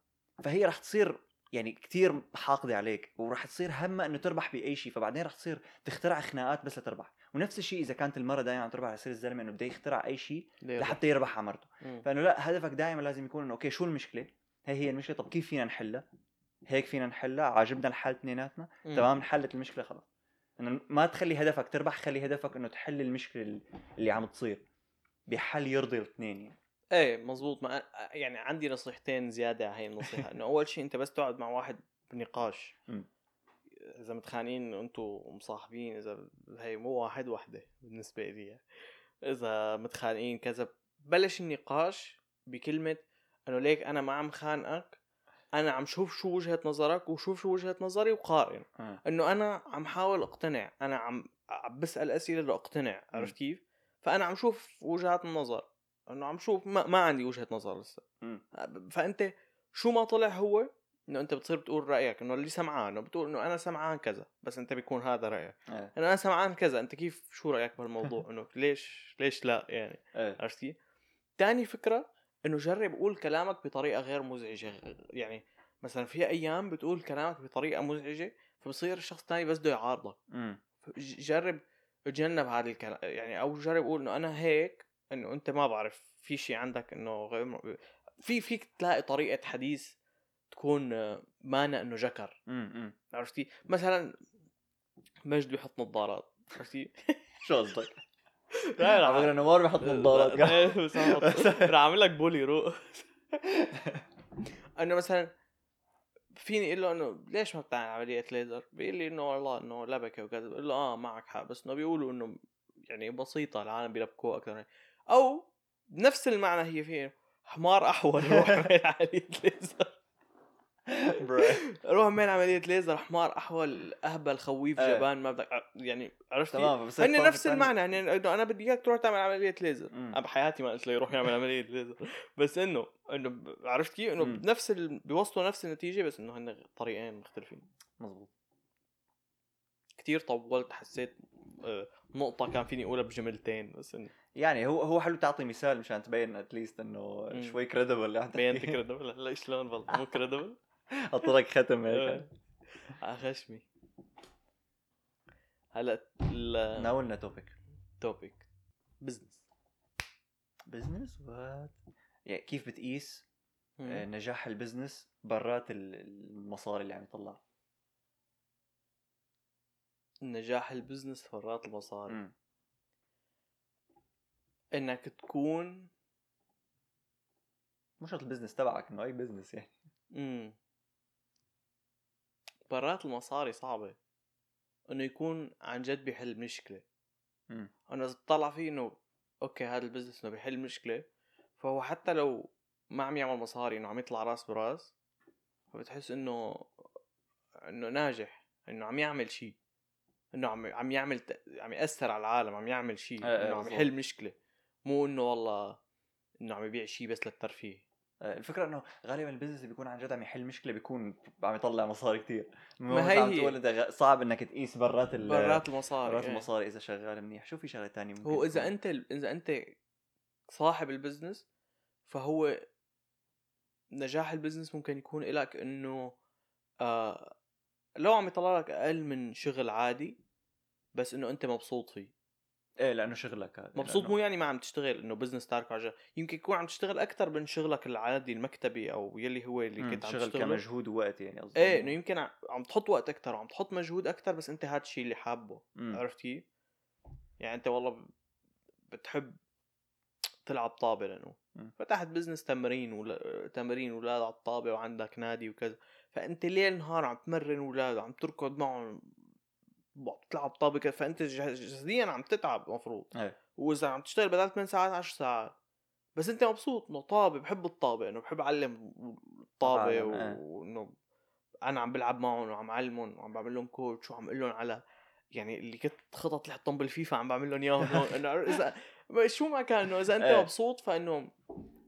فهي رح تصير يعني كتير حاقدة عليك ورح تصير همها إنه تربح بأي شيء فبعدين رح تصير تخترع خناقات بس لتربح. ونفس الشيء إذا كانت المرة دائما عم تربح رح يصير الزلمة إنه بده يخترع أي شيء لحتى يربح. على مرته. فإنه لا هدفك دائما لازم يكون إنه أوكي شو المشكلة؟ هي هي المشكلة. طب كيف فينا نحلها؟ هيك فينا نحلها عاجبنا الحل اثنيناتنا. تمام انحلت المشكلة خلاص. إنه ما تخلي هدفك تربح خلي هدفك إنه تحل المشكلة اللي عم تصير بحل يرضي الاثنين يعني. إيه مزبوط ما يعني عندي نصيحتين زيادة على هي النصيحة. إنه أول شيء أنت بس تقعد مع واحد بنقاش. إذا متخانقين أنتم مصاحبين إذا هي مو واحد وحدة بالنسبة لي. إذا متخانقين كذا بلش النقاش بكلمة إنه ليك أنا ما عم خانقك أنا عم شوف شو وجهة نظرك وشوف شو وجهة نظري وقارن. آه. إنه أنا عم حاول أقتنع. أنا عم عم بسأل أسئلة لأقتنع عرفت كيف؟ فأنا عم شوف وجهات النظر. إنه عم شوف ما, ما عندي وجهة نظر لسه. مم. فأنت شو ما طلع هو إنه أنت بتصير بتقول رأيك. إنه اللي سمعان بتقول إنه أنا سمعان كذا بس أنت بيكون هذا رأيك. إيه إنه أنا سمعان كذا أنت كيف شو رأيك بهالموضوع؟ إنه ليش ليش لا يعني؟ إيه عرفت كيف؟ تاني فكرة إنه جرب قول كلامك بطريقة غير مزعجة يعني مثلا في أيام بتقول كلامك بطريقة مزعجة فبصير الشخص الثاني بس بده يعارضك. جرب تجنب هذا الكلام يعني أو جرب قول إنه أنا هيك إنه أنت ما بعرف في شيء عندك إنه غير م- في فيك تلاقي طريقة حديث تكون مانا إنه جكر. عرفتي؟ مثلا مجد بيحط نظارات عرفتي؟ شو قصدك؟ لا على فكرة نظارات إيه، بس عم بحط- رح اعمل لك بولي رو. إنه مثلا فيني إقول له إنه ليش ما بتعمل عملية ليزر؟ بيقول لي إنه والله إنه لبكة وكذا. بقول له آه معك حق. بس إنه بيقولوا إنه يعني بسيطة العالم بيلبكوها أكثر أو بنفس المعنى هي فيه حمار أحول روح عملية ليزر روح اعمل عملية ليزر؟ حمار أحول أهبل خويف إيه. جبان ما بدك يعني عرفت؟ تمام بس هن نفس المعنى يعني إنه أنا بدي إياك تروح تعمل عملية ليزر. أنا بحياتي ما قلت له يروح يعمل عملية ليزر. بس إنه إنه عرفت كيف؟ إنه. بنفس ال... بيوصلوا نفس النتيجة بس إنه هن طريقين مختلفين. مزبوط كتير طولت حسيت آه، نقطة كان فيني أقولها بجملتين بس إنه يعني هو هو حلو تعطي مثال مشان تبين at least إنه. شوي credible بينت credible هلا شلون؟ والله مو credible لك ختم هيك على خشمي. هلا ناولنا توبيك التوبيك بزنس بزنس وات يعني كيف بتقيس آه، نجاح البزنس برات ال- المصاري اللي عم يطلع؟ نجاح البزنس فرات المصاري. إنك تكون شرط ال business تبعك إنه أي business يعني. امم برات المصاري صعبة. إنه يكون عن جد بيحل مشكلة. مم. أنا إذا بطلع فيه إنه أوكي هذا ال business إنه بيحل مشكلة. فهو حتى لو ما عم يعمل مصاري إنه عم يطلع راس براس فبتحس إنه إنه ناجح. إنه عم يعمل شيء إنه عم عم يعمل. عم يأثر على العالم عم يعمل شيء إيه إيه إنه عم. يحل مشكلة. مو إنه والله إنه عم يبيع شيء بس للترفيه. الفكرة إنه غالبا ال business اللي بيكون عن جد عم يحل مشكلة بيكون عم يطلع مصاري كتير ما هي عم. تقول إنت صعب إنك تقيس برات برات المصاري برات إيه. المصاري إذا شغال منيح شو في شغلة تانية ممكن هو إذا تكون؟ أنت إذا أنت صاحب ال business فهو نجاح ال business ممكن يكون لك إنه آه لو عم يطلع لك أقل من شغل عادي بس إنه أنت مبسوط فيه إيه لأنه شغلك هذا مبسوط مو يعني ما عم تشتغل إنه business تاركه على جنب. يمكن يكون عم تشتغل أكثر من شغلك العادي المكتبي أو يلي هو اللي كنت عم شغل تشتغله كمجهود ووقت يعني قصدي إيه إنه يمكن عم تحط وقت أكثر وعم تحط مجهود أكثر بس أنت هذا الشيء اللي حابه. عرفت كيف؟ يعني أنت والله بتحب تلعب طابة لأنه. فتحت business تمرين ولا تمرين أولاد على الطابة وعندك نادي وكذا فأنت ليل نهار عم تمرن أولاد وعم تركض معهم بتلعب كذا فأنت جسديا عم تتعب المفروض إيه وإذا عم تشتغل بدل 8 ساعات 10 ساعات بس أنت مبسوط إنه طابة بحب الطابة إنه بحب أعلم الطابه إيه. وإنه أنا عم بلعب معهم وعم علمهم وعم بعمل لهم كوتش وعم أقول لهم على يعني اللي كنت خطط اللي حطهم بالفيفا عم بعمل لهم إياهم إنه إذا شو ما كان إنه إذا أنت إيه. مبسوط فإنه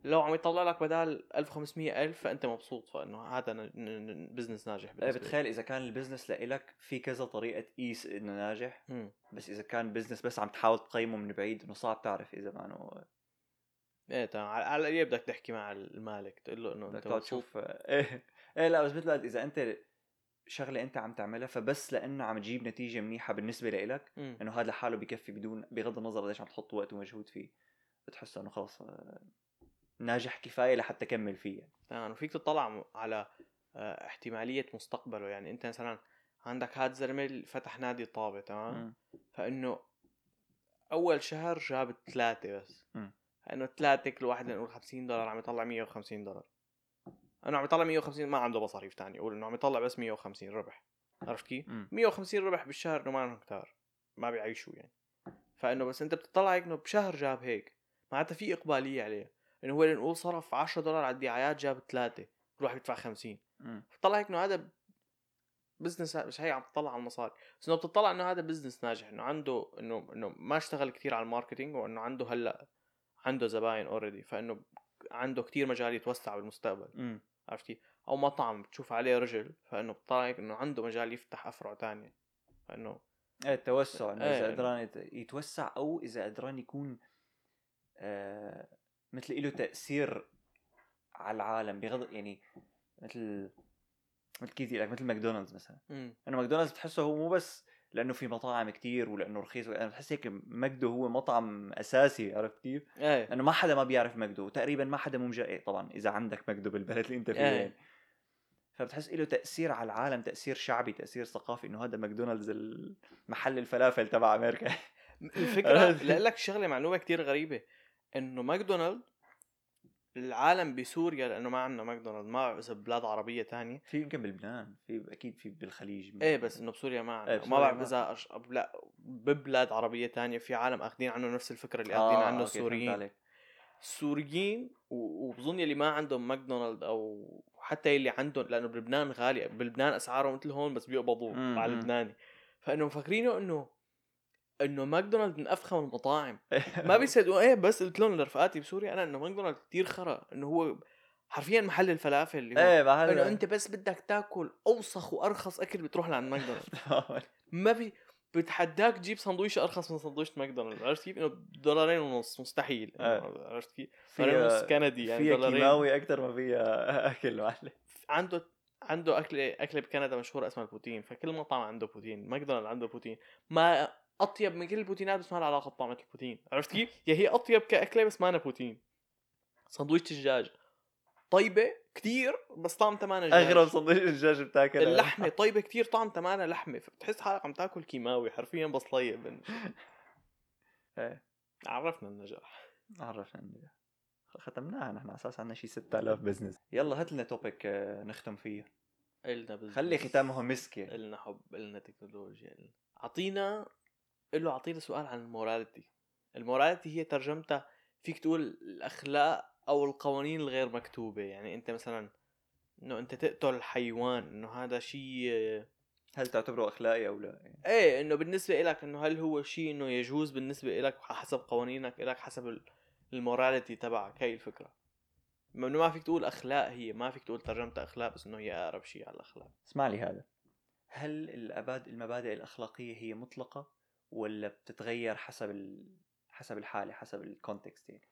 لو عم يطلع لك بدال 1500 ألف فأنت مبسوط فإنه هذا business ناجح إيه، بالنسبة لي. بتخيل إذا كان ال business لإلك في كذا طريقة تقيس إنه ناجح مم. بس إذا كان business بس عم تحاول تقيمه من بعيد إنه صعب تعرف إذا ما إنه إيه تمام على القليل بدك تحكي مع المالك تقول له إنه أنت مبسوط تشوف إيه إيه لا بس مثل إذا أنت شغلة أنت عم تعملها فبس لأنه عم تجيب نتيجة منيحة بالنسبة لإلك. إنه هذا لحاله بكفي بدون بغض النظر قديش عم تحط وقت ومجهود فيه بتحس إنه خلص آه، ناجح كفاية لحتى كمل فيه يعني. تمام وفيك تطلع على آه، احتمالية مستقبله يعني أنت مثلا عندك هاد اللي فتح نادي طابة تمام. فإنه أول شهر جاب ثلاثة بس مم. انه ثلاثة كل واحد نقول 50 دولار عم يطلع 150 دولار إنه عم يطلع 150 ما عنده مصاريف تانية قول إنه عم يطلع بس 150 ربح عرفت كيف؟ مم. 150 ربح بالشهر إنه ما لهم كتار ما بيعيشوا يعني فإنه بس أنت بتطلع هيك إنه بشهر جاب هيك معناتها في إقبالية عليه إنه هو نقول صرف 10 دولار على الدعايات جاب ثلاثة واحد بيدفع 50 مم. بتطلع هيك إنه هذا business مش هي عم تطلع على المصاري بس إنه بتطلع إنه هذا business ناجح إنه عنده إنه إنه ما اشتغل كثير على ال marketing وإنه عنده هلأ عنده زباين already فإنه عنده كتير مجال يتوسع بالمستقبل مم. عرفت كيف؟ أو مطعم بتشوف عليه رجل فإنه بتطلع هيك إنه عنده مجال يفتح أفرع تانية فإنه إيه التوسع إنه إذا إيه. قدران يت- يتوسع أو إذا قدران يكون آه مثل له تأثير على العالم بغض يعني مثل مثل كيف لك مثل ماكدونالدز مثلا إنه ماكدونالدز بتحسه هو مو بس لأنه في مطاعم كتير ولأنه رخيص أنا بحس هيك ماكدو هو مطعم أساسي عرفت كيف؟ إيه لأنه ما حدا ما بيعرف ماكدو وتقريبا ما حدا مو مجا... إيه طبعا إذا عندك ماكدو بالبلد اللي أنت فيه إيه. يعني. فبتحس له تأثير على العالم تأثير شعبي تأثير ثقافي إنه هذا ماكدونالدز محل الفلافل تبع أمريكا الفكرة؟ لك شغلة معلومة كتير غريبة إنه ماكدونالد العالم بسوريا لأنه ما عندنا ماكدونالد ما بعرف إذا بلاد عربية تانية. في يمكن بلبنان في أكيد في بالخليج. إيه بس إنه بسوريا ما عندنا. بسوريا ما بعرف إذا أش... لا ببلاد عربية تانية في عالم أخذين عنه نفس الفكرة اللي آه، اخذين عنه أوكي، فهمت السوريين. السوريين و- وبظن يلي ما عندهم ماكدونالد أو حتى يلي عندهم لأنه بلبنان غالي بلبنان أسعارهم مثل هون بس بيقبضوا على. اللبناني. فانه مفكرينه إنه إنه ماكدونالد من افخم المطاعم ما بيصدقوا. إيه بس قلت لهم لرفقاتي بسوريا أنا إنه ماكدونالد كثير خرا. إنه هو حرفيا محل الفلافل اللي هو إيه ما إنه أنت بس بدك تاكل أوسخ وأرخص أكل بتروح لعند ماكدونالد. ما في بتحداك تجيب سندويشه أرخص من سندويشه ماكدونالد. عرفت كيف؟ إنه دولارين ونص مستحيل. آه. عرفت كيف؟ دولارين ونص كندي يعني فيها دولارين. كيماوي أكثر ما فيها أكل معلم. عنده عنده أكلة أكلة بكندا مشهورة اسمها ال poutine. فكل مطعم عنده poutine. ماكدونالد عنده poutine. ما أطيب من كل البوتينات بس ما لها علاقة بطعمة ال poutine عرفت كيف؟ يا هي أطيب كأكلة بس مانا poutine سندويشه الدجاج. طيبة كتير بس طعمة مانها دجاج. أغرب سندويش الدجاج بتاكل اللحمة طيبة كتير طعمة مانها لحمة. فبتحس حالك عم تاكل كيماوي حرفيا بس طيب. إيه. عرفنا النجاح. عرفنا النجاح. ختمناها نحن على أساس عندنا شي 6000 business يلا هات لنا topic نختم فيه. قلنا business خلي ختامه مسك. قلنا حب قلنا تكنولوجيا اعطينا قل له اعطينا سؤال عن ال morality. ال morality هي ترجمتها فيك تقول الأخلاق أو القوانين الغير مكتوبة. يعني أنت مثلا إنه أنت تقتل حيوان إنه هذا شيء هل تعتبره أخلاقي أو لا؟ يعني إيه إنه بالنسبة لك إنه هل هو شيء إنه يجوز بالنسبة لك حسب قوانينك لك حسب ال- ال morality تبعك. هي الفكرة. ما إنه ما فيك تقول أخلاق هي ما فيك تقول ترجمتها أخلاق بس إنه هي أقرب شيء على الأخلاق. اسمع لي هذا. هل المبادئ الأخلاقية هي مطلقة؟ ولا بتتغير حسب ال... حسب الحالة حسب ال context يعني؟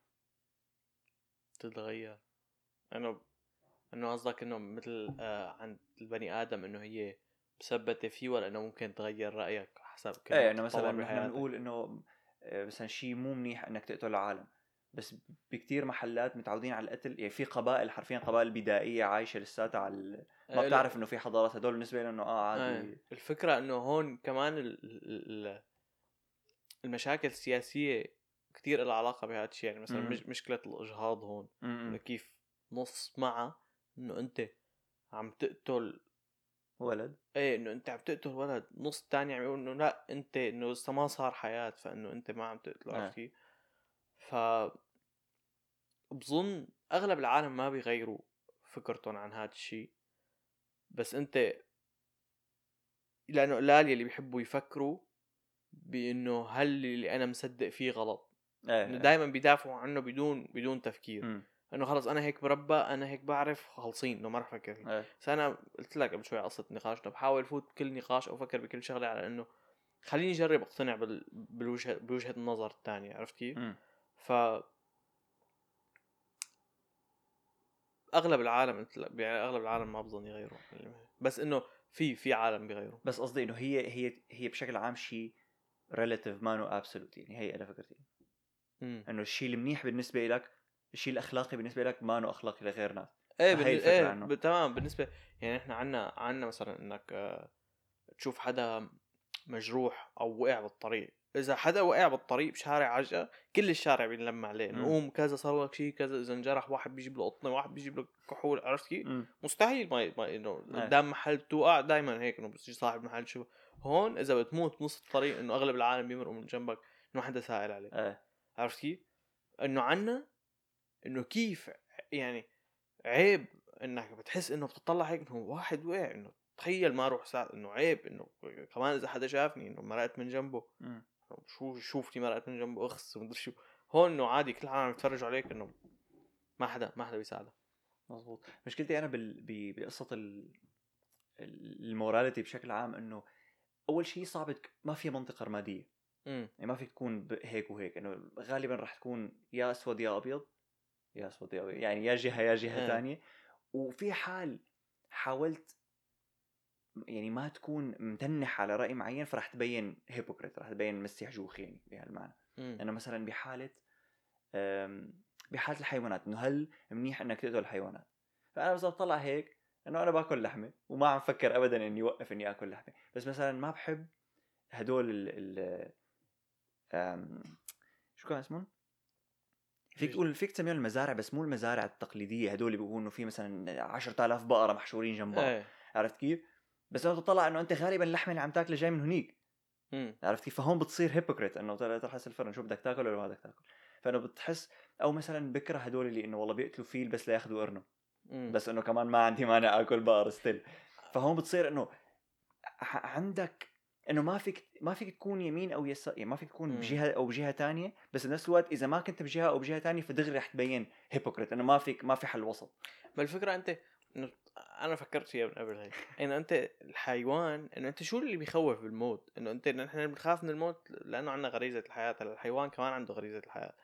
تتغير أنه أنه قصدك إنه مثل آه عند البني آدم إنه هي مثبتة فيه ولا إنه ممكن تغير رأيك حسب كل إيه إنه مثلا نحن؟ بنقول إنه آه، مثلا شيء مو منيح إنك تقتل العالم بس بكتير محلات متعودين على القتل يعني في قبائل حرفيا قبائل بدائية عايشة لساتها على ال... ما آه، بتعرف إنه في حضارات هدول بالنسبة لهم إنه آه عادي. آه. الفكرة إنه هون كمان ال- ال- المشاكل السياسية كثير لها علاقة بهذا الشيء يعني مثلا مم. مش مشكلة الإجهاض هون إنه. كيف نص معه إنه أنت عم تقتل ولد إيه إنه أنت عم تقتل ولد نص تاني عم يقول إنه لا أنت إنه لسه ما صار حياة فإنه أنت ما عم تقتله. عرفت كيف؟ ف بظن أغلب العالم ما بيغيروا فكرتهم عن هذا الشيء بس أنت لأنه قلال يلي بيحبوا يفكروا بإنه هل اللي أنا مصدق فيه غلط. إيه إنه دائما بيدافعوا عنه بدون بدون تفكير. م. إنه خلص أنا هيك بربى أنا هيك بعرف خالصين إنه ما رح أفكر فيه. إيه. بس أنا قلت لك قبل شوي قصة النقاش إنه بحاول فوت بكل نقاش أو أفكر بكل شغلة على إنه خليني أجرب أقتنع بال... بالوجهه بوجهة النظر الثانية عرفت كيف؟ ف أغلب العالم قلت لك يعني أغلب العالم ما بظن يغيروا. بس إنه في في عالم بيغيروا. بس قصدي إنه هي هي هي بشكل عام شيء relative مانو absolute يعني هي أنا فكرت. امم إنه الشيء المنيح بالنسبة لك الشيء الأخلاقي بالنسبة لك مانو أخلاقي لغير ناس إيه بالن... إيه عنه. ب... تمام بالنسبة يعني إحنا عنا عنا مثلا إنك آه، تشوف حدا مجروح أو وقع بالطريق إذا حدا وقع بالطريق بشارع عجقة كل الشارع بينلم عليه انه مم. قوم كذا صار لك شيء كذا إذا انجرح واحد بيجيب له قطنة واحد بيجيب له كحول عرفت كيف؟ مستحيل ما, ما إنه إيه. قدام محل توقع دائما هيك إنه بس يجي صاحب محل شو هون إذا بتموت بنص الطريق إنه أغلب العالم بيمرقوا من جنبك إنه ما حدا سائل عليك. إيه. عرفت كيف؟ إنه عنا إنه كيف يعني عيب إنك بتحس إنه بتطلع هيك إنه واحد وقع إنه تخيل ما أروح ساعد إنه عيب إنه كمان إذا حدا شافني إنه مرقت من جنبه. مم. شو شوفتي مرقت من جنبه؟ أخس ومدري شو. هون إنه عادي كل العالم يتفرجوا عليك إنه ما حدا ما حدا بيساعدك. مظبوط مشكلتي أنا بال... ب... بقصة ال... ال morality بشكل عام إنه أول شيء صعب ما في منطقة رماديه امم يعني ما فيك تكون هيك وهيك. إنه غالبا راح تكون يا أسود يا أبيض يا أسود يا أبيض يعني يا جهة يا جهة. ثانية وفي حال حاولت يعني ما تكون متنح على رأي معين فراح تبين hypocrite راح تبين مسيح جوخ يعني بهالمعنى. امم إنه مثلا بحالة بحالة الحيوانات إنه هل منيح إنك تقتل الحيوانات فأنا بس بطلع هيك إنه أنا باكل لحمة وما عم فكر ابدا إني اوقف إني آكل لحمة بس مثلا ما بحب هدول ال ال شو كان اسمهم؟ فيك؟ تقول فيك تسميهم المزارع بس مو المزارع التقليدية هدول اللي بيقولوا إنه في مثلا 10000 بقرة محشورين جنب بعض إيه عرفت كيف؟ بس لو تطلع إنه أنت غالبا اللحمة اللي عم تاكلها جاي من هنيك عرفت كيف؟ فهون بتصير هيبوكريت إنه تحس الفرن شو بدك تاكل ولا ما بدك تاكل فإنه بتحس أو مثلا بكره هدول اللي إنه والله بيقتلوا فيل بس لياخذوا قرنه بس إنه كمان ما عندي مانع آكل بقر still فهون بتصير إنه عندك إنه ما فيك ما فيك تكون يمين أو يسار يعني ما فيك تكون مم. بجهة أو بجهة تانية بس بنفس الوقت إذا ما كنت بجهة أو بجهة تانية فدغري رح تبين hypocrite إنه ما فيك ما في حل وسط. ما الفكرة أنت إنه أنا فكرت فيها من قبل هيك إنه أنت الحيوان إنه أنت شو اللي بيخوف بالموت؟ إنه أنت نحن بنخاف من الموت لأنه عندنا غريزة الحياة الحيوان كمان عنده غريزة الحياة.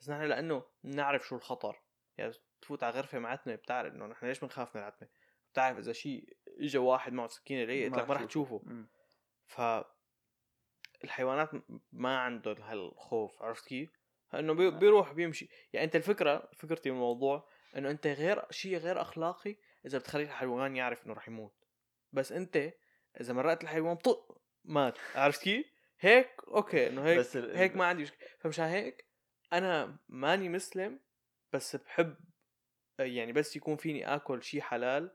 بس نحن لأنه بنعرف شو الخطر. يعني تفوت على غرفة معتمه بتعرف إنه نحن ليش بنخاف من العتمة؟ بتعرف إذا شيء اجى واحد معه سكينة ليه لك ما رح تشوفه. ف الحيوانات ما عندهم هالخوف عرفت كيف؟ انه بي- بيروح بيمشي. يعني أنت الفكرة فكرتي من الموضوع إنه أنت غير شيء غير أخلاقي إذا بتخلي الحيوان يعرف إنه رح يموت. بس أنت إذا مرقت الحيوان طق مات. عرفت كيف؟ هيك أوكي إنه هيك بس ال- هيك ما عندي مشكلة. فمشان هيك أنا ماني مسلم بس بحب يعني بس يكون فيني آكل شيء حلال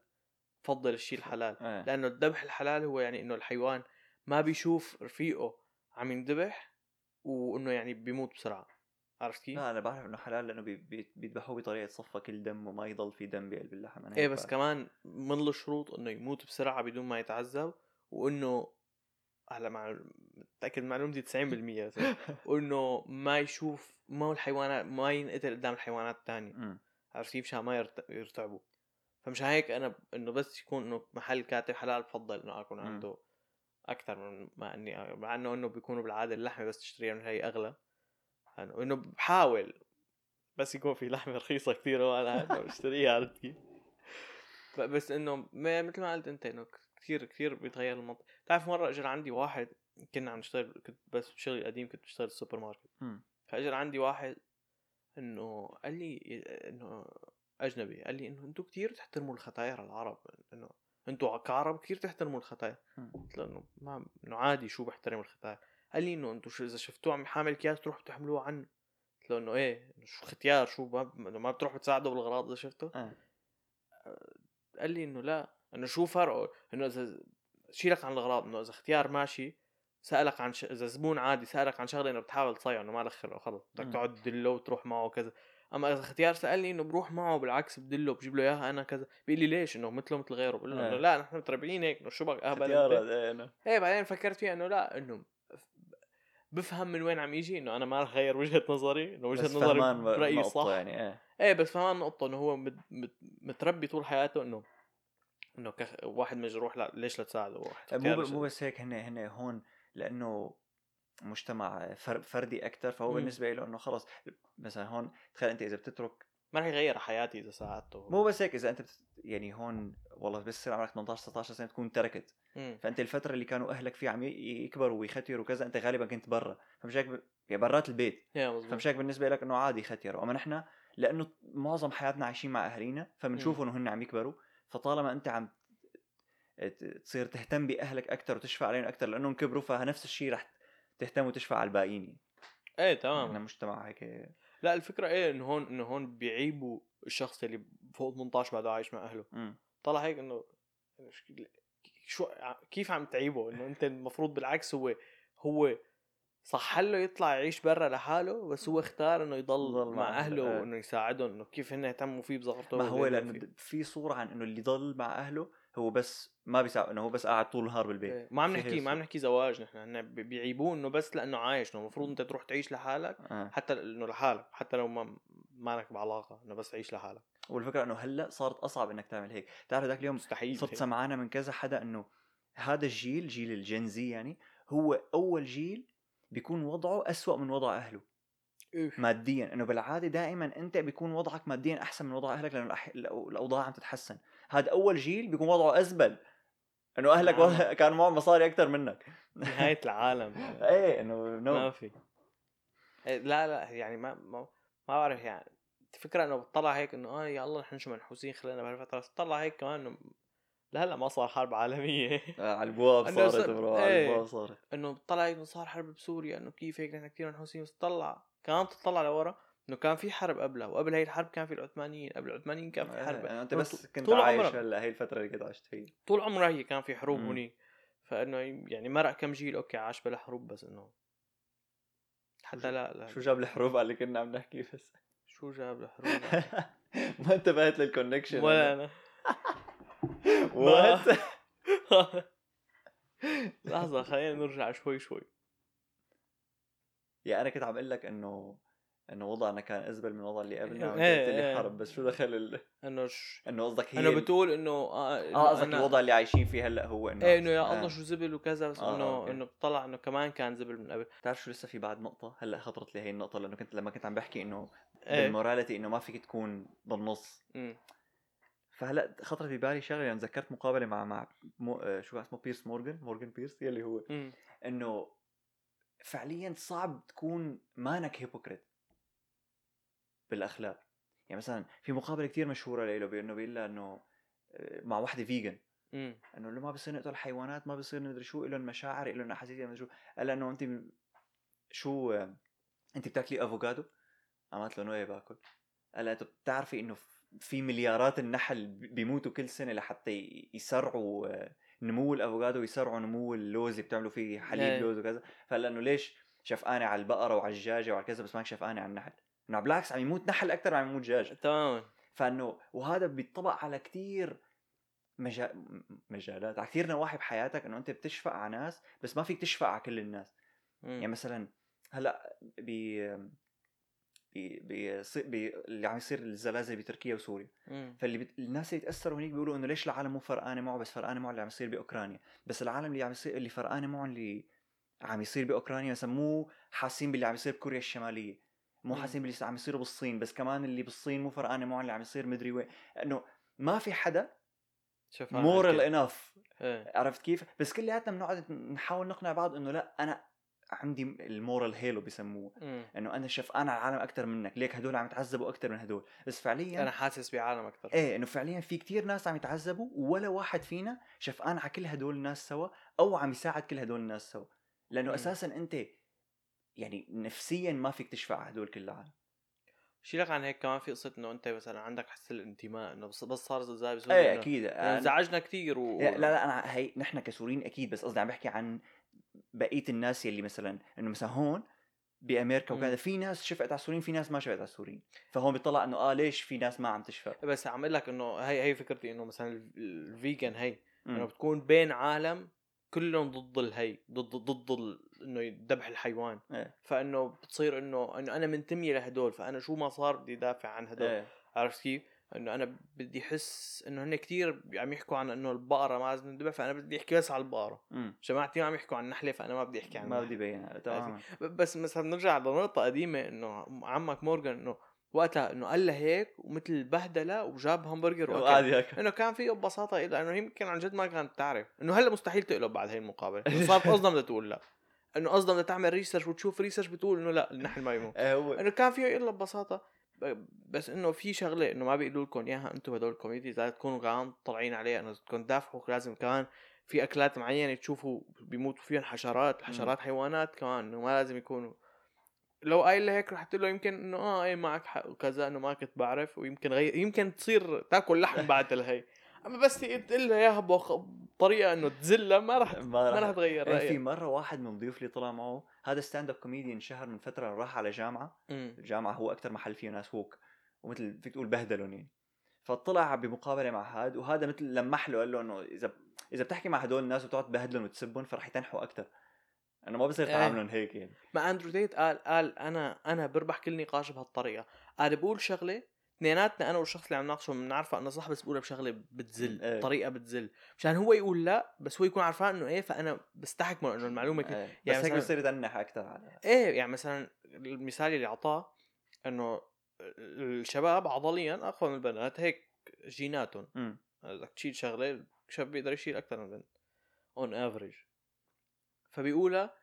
بفضل الشيء الحلال إيه. لأنه الذبح الحلال هو يعني إنه الحيوان ما بيشوف رفيقه عم ينذبح وإنه يعني بيموت بسرعة عرفت كيف؟ لا أنا بعرف إنه حلال لأنه بي- بي- بيذبحوه بطريقة تصفى كل دم وما يضل في دم بقلب اللحم أنا إيه بس بعرف. كمان من الشروط إنه يموت بسرعة بدون ما يتعذب وإنه هلا مع متأكد معلومتي 90% بس وانه ما يشوف ما هو الحيوانات ما ينقتل قدام الحيوانات الثانية مم. عرفت كيف؟ مشان ما يرت- يرتعبوا فمشان هيك أنا إنه بس يكون إنه محل كاتب حلال بفضل إنه أكون. عنده أكثر من ما إني مع إنه إنه بيكونوا بالعادة اللحمة بس تشتريها من هي أغلى انه إنه بحاول بس يكون في لحمة رخيصة كثير وأنا بشتريها عرفت كيف؟ بس إنه ما- مثل ما قلت أنت إنه كثير كثير بيتغير المنطق بتعرف مرة اجى عندي واحد كنا عم نشتغل كنت بس بشغلي القديم كنت بشتغل بالسوبر ماركت. فاجى عندي واحد إنه قال لي إنه أجنبي قال لي إنه أنتم كثير تحترموا الختاير العرب إنه أنتم كعرب كثير تحترموا الختاير مم. قلت له إنه ما إنه عادي شو بحترم الختاير قال لي إنه أنتم إذا شفتوه عم يحمل اكياس تروحوا تحملوه عنه. قلت له إنه إيه شو ختيار شو ما, ما بتروح بتساعده بالاغراض إذا شفته آه. قال لي إنه لا إنه شو فرقه؟ إنه إذا شيلك عن الاغراض إنه إذا اختيار ماشي سألك عن ش... إذا زبون عادي سألك عن شغلة إنه بتحاول تصيعه إنه ما لك خلقه خلص بدك. تقعد تدله وتروح معه وكذا أما إذا اختيار سألني إنه بروح معه بالعكس بدله بجيب له إياها أنا كذا بيقول لي ليش إنه مثله مثل غيره بقول له إنه آه. لا نحن متربيين هيك إنه شو بك اهبل ختيار انت هذا، إيه،. إيه بعدين فكرت فيها إنه لا إنه بفهم من وين عم يجي إنه أنا ما رح غير وجهة نظري إنه وجهة نظري برأيي صح يعني إيه إيه بس فهمان نقطة إنه هو مت مت متربي طول حياته إنه إنه كخ... واحد مجروح لا ليش لا تساعده واحد مو اختيار مو بس هيك هن هن هون لأنه مجتمع فر- فردي أكثر فهو مم. بالنسبة له إنه خلص مثلا هون تخيل أنت إذا بتترك ما رح يغير حياتي إذا ساعدته. مو بس هيك إذا أنت بت... يعني هون والله بس يصير عمرك 18 19 سنة تكون تركت. مم. فأنت الفترة اللي كانوا أهلك فيها عم يكبروا ويختيروا وكذا أنت غالبا كنت برا. فمش هيك ب... يعني برات البيت. فمش هيك بالنسبة لك إنه عادي ختيروا أما نحن لأنه معظم حياتنا عايشين مع أهالينا فبنشوفهم انه هن عم يكبروا. فطالما أنت عم تصير تهتم بأهلك أكثر وتشفق عليهم أكثر لأنهم كبروا فنفس الشيء رح تهتم وتشفق على الباقيين إيه نحن تمام. مجتمع هيك. لا الفكرة إيه انه هون انه هون بيعيبوا الشخص اللي فوق 18 بعده عايش مع أهله. مم. طلع هيك إنه شو كيف عم تعيبه؟ إنه أنت المفروض بالعكس هو هو صح له يطلع يعيش برا لحاله بس هو اختار إنه يضل مع أهله آه. وإنه يساعدهم إنه كيف هن اهتموا فيه بصغرته ما هو لأنه في صورة عن إنه اللي ضل مع أهله هو بس ما بيساعد إنه هو بس قاعد طول النهار بالبيت إيه. ما عم نحكي ما عم. نحكي زواج نحن هن بي- بيعيبوه إنه بس لأنه عايش إنه المفروض أنت تروح تعيش لحالك آه. حتى إنه لحالك حتى لو ما مالك بعلاقة إنه بس تعيش لحالك والفكرة إنه هلأ صارت أصعب إنك تعمل هيك بتعرف ذاك اليوم مستحيل صرت سمعانة من كذا حدا إنه هذا الجيل جيل الجنزي يعني هو أول جيل بيكون وضعه أسوأ من وضع أهله. ماديا إنه بالعادة دائما أنت بيكون وضعك ماديا أحسن من وضع أهلك لأنه الأح... الأوضاع عم تتحسن هذا أول جيل بيكون وضعه أزبل إنه أهلك نعم. وضع... كان معهم مصاري أكثر منك. نهاية العالم إيه إنه ما نو في. إيه، لا لا يعني ما ما, ما بعرف يعني. الفكرة إنه بتطلع هيك إنه آه يا الله نحن شو منحوسين خلينا بهالفترة. بس بتطلع هيك كمان إنه لهلأ ما صار حرب عالمية. آه، على البواب صارت صار- bro على إيه. البواب صارت. إنه بتطلع هيك إنه صار حرب بسوريا إنه كيف هيك نحن كثير منحوسين بس تطلع كمان بتطلع لورا. إنه كان في حرب قبلها وقبل هي الحرب كان في العثمانيين قبل العثمانيين كان في حرب. إيه، أنت بس كنت طول عايش. هلا هي الفترة اللي كنت عشت فيها. طول عمرها هي كان في حروب مم. هنيك فإنه يعني مرق كم جيل okay عاش بلا حروب بس إنه حتى لا, لا شو جاب الحروب؟ اللي كنا عم نحكي بس. شو جاب الحروب؟ ما انتبهت لل connection ولا أنا. what لحظة خلينا نرجع شوي شوي. يا أنا كنت عم أقول لك إنه انه وضعنا كان ازبل من الوضع اللي قبلنا وانت إيه، قلت لي إيه. حرب بس شو دخل ال... إنه ش... إنه قصدك هي انه بتقول إنه آه آه قصدك أنا- الوضع اللي عايشين فيه هلأ هو إنه إيه إنه يا آه. الله شو زبل وكذا بس آه، إنه okay. إنه بطلع إنه كمان كان زبل من قبل بتعرف شو لسه في بعد نقطة هلأ خطرت لي هي النقطة لأنه كنت لما كنت عم بحكي إنه إيه بال morality إنه ما فيك تكون بالنص أمم. فهلأ خطرت ببالي شغلة يعني تذكرت مقابلة مع مع مو... آه، شو اسمه بيرس مورغان مورغان بيرس يلي هو أمم. إنه فعليا صعب تكون مانك hypocrite بالأخلاق. يعني مثلا في مقابلة كتير مشهورة له بأنه بيقول لها إنه آه، مع وحدة vegan. إنه اللي ما بصير نقتل الحيوانات ما بصير ندري شو لهم مشاعر لهم أحاسيس مدري شو. قال إنه انت شو آه، انت بتاكلي أفوكادو؟ قالت له إيه باكل. قال انت بتعرفي إنه في مليارات النحل بيموتوا كل سنة لحتى يسرعوا آه، نمو الأفوكادو ويسرعوا نمو اللوز اللي بتعملوا فيه حليب إيه. لوز وكذا. فقال إنه ليش شفقانة على البقرة وعلى الدجاجه وعلى كذا بس ماك شفقانة على النحل؟ إنه بالعكس عم يموت نحل أكثر ما عم يموت دجاج تماما فإنه وهذا بيطبق على كتير مجا... م- مجالات. على كثير نواحي بحياتك إنه أنت بتشفق على ناس بس ما فيك تشفق على كل الناس. أمم. يعني مثلا هلأ ب بي بي بي اللي عم يصير الزلازل بتركيا وسوريا. فاللي بت... الناس اللي تاثروا هنيك بيقولوا إنه ليش العالم مو فرقانه معه بس فرقانه معه اللي عم يصير بأوكرانيا. بس العالم اللي عم يصير اللي فرقانه معه اللي عم يصير بأوكرانيا مثلا مو حاسين باللي عم يصير بكوريا الشمالية. مو مم. حاسين باللي عم يصير بالصين بس كمان اللي بالصين مو فرقانة معه اللي عم يصير مدري وين. إنه ما في حدا مورال انف إيه. عرفت كيف؟ بس كلياتنا بنقعد نحاول نقنع بعض إنه لا أنا عندي المورال هيلو بسموه. أمم. إنه أنا شفقان على العالم أكثر منك. ليك هدول عم يتعذبوا أكثر من هدول. بس فعليا أنا حاسس بعالم أكثر إيه إنه فعليا في كتير ناس عم يتعذبوا ولا واحد فينا شفقان على كل هدول الناس سوا أو عم يساعد كل هدول الناس سوا. لأنه مم. أساسا أنت يعني نفسيا ما فيك تشفع على هدول كل العالم شيلك عن هيك كمان في قصة إنه أنت مثلا عندك حس الانتماء إنه بس بس صار زلزال بسوريا إيه أكيد انزعجنا كثير و... لا لا أنا هي نحن كسوريين أكيد بس قصدي عم بحكي عن بقية الناس يلي مثلا إنه مثلا هون بأمريكا. وكذا في ناس شفقت على السوريين في ناس ما شفقت على السوريين فهون بيطلع إنه آه ليش في ناس ما عم تشفق بس عم أقول لك إنه هي هي فكرتي إنه مثلا ال- الفيجن هي إنه. بتكون بين عالم كلهم ضد الهي ضد ضد إنه ذبح الحيوان. إيه. فإنه بتصير إنه إنه أنا منتمي لهدول فأنا شو ما صار بدي دافع عن هدول. إيه. عرفت كيف؟ إنه أنا بدي احس إنه هن كثير عم يحكوا عن إنه البقرة ما لازم تذبح فأنا بدي أحكي بس على البقرة. جماعتي عم يحكوا عن النحلة فأنا ما بدي أحكي عن ما. بدي بينها تماما بس مثلا نرجع لنقطة قديمة إنه عمك مورجان إنه وقتها إنه قال هيك ومثل بهدله وجاب همبرجر يأكل. إنه كان فيه ببساطة لأنه هي يمكن عن جد ما كانت تعرف. إنه هلأ مستحيل تقلب بعد هي المقابلة. إنه صارت قصدها بدها تقول لا. إنه قصدها بدها تعمل research وتشوف research بتقول إنه لا النحل ما يموت. إيه إنه كان فيه يقول لها ببساطة ب- بس إنه في شغلة إنه ما بيقولوا لكم إياها أنتم هدول ال comedies لازم تكونوا كمان طالعين عليها إنه بدكم تدافعوا لازم كمان في أكلات معينة تشوفوا بيموتوا فيهم حشرات الحشرات حيوانات كمان إنه ما لازم يكونوا. لو قايل هيك رح تقول له يمكن إنه آه إيه معك حق وكذا إنه ما كنت بعرف ويمكن غير يمكن تصير تاكل لحم بعد الهي. أما بس تقول لها اياها بطريقه إنه تذلها ما رح ما راح تغير إيه، في رايها مرة واحد من ضيوف اللي طلع معه هذا stand up comedian شهر من فترة راح على جامعة. الجامعة هو أكثر محل فيه ناس woke ومثل فيك تقول بهدلهم يعني فطلع بمقابلة مع هاد وهذا مثل لمح له قال له إنه إذا إذا بتحكي مع هدول الناس وتقعد تبهدلهم وتسبهم فرح يتنحوا أكثر انه ما بصير إيه. تعاملهم هيك يعني. ما أندرو تيت قال قال أنا أنا بربح كل نقاش بهالطريقة. قال بقول شغلة اثنيناتنا أنا والشخص اللي عم ناقشه بنعرفه إنه صح بس بقولها بشغلة بتزل إيه. طريقة بتزل. مشان هو يقول لا بس هو يكون عارفان إنه إيه فأنا بستحكمه إنه المعلومة كده. بس يعني هيك مثلاً- بصير يتنح أكثر على إيه يعني مثلا المثال اللي اعطاه إنه الشباب عضليا اقوى من البنات هيك جيناتهم. بدك تشيل شغلة الشاب بيقدر يشيل أكثر من البنت on average فبيقولها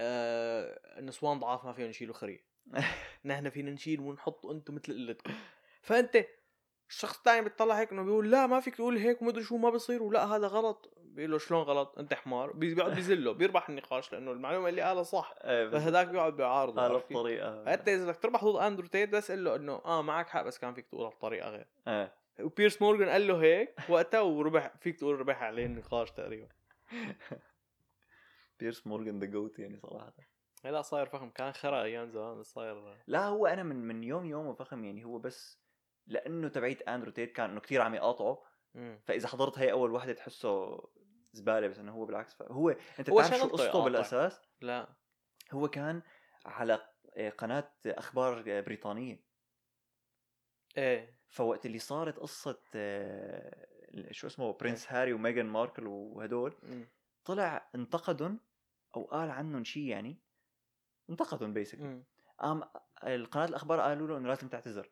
آه النسوان ضعاف ما فيهم يشيلوا خريق نحن فينا نشيل ونحط أنتم مثل قلتكم. فأنت الشخص الثاني بيطلع هيك إنه بيقول لا ما فيك تقول هيك ومدري شو ما بصير ولا هذا غلط. بيقول له شلون غلط؟ أنت حمار. بي- بيقعد بيزله بيربح النقاش لأنه المعلومة اللي قالها صح. إيه بس هذاك بيقعد بيعارضه كيف؟ الطريقة فانت إذا بدك تربح ضد أندرو تيت بس قل له إنه آه معك حق بس كان فيك تقولها بطريقة غير. إيه. وبيرس مورجان قال له هيك وقتها وربح فيك تقول ربح عليه النقاش تقريبا. بيرس مورجان the GOAT يعني صراحة. هلا صاير فخم. كان خرا أيام زمان بس صاير لا هو أنا من من يوم يومه فخم يعني هو بس لأنه تبعيت أندرو تيت كان إنه كثير عم يقاطعه. فإذا حضرت هي أول وحدة تحسه زبالة بس إنه هو بالعكس. فهو أنت هو بتعرف شو قصته. بالأساس؟ لا. هو كان على قناة أخبار بريطانية. إيه. فوقت اللي صارت قصة آه، شو اسمه برنس هاري وميغان ماركل وهدول. طلع انتقدهم أو قال عنهم شيء يعني. انتقدهم basically. قام القناة الأخبار قالوا له إنه لازم تعتذر.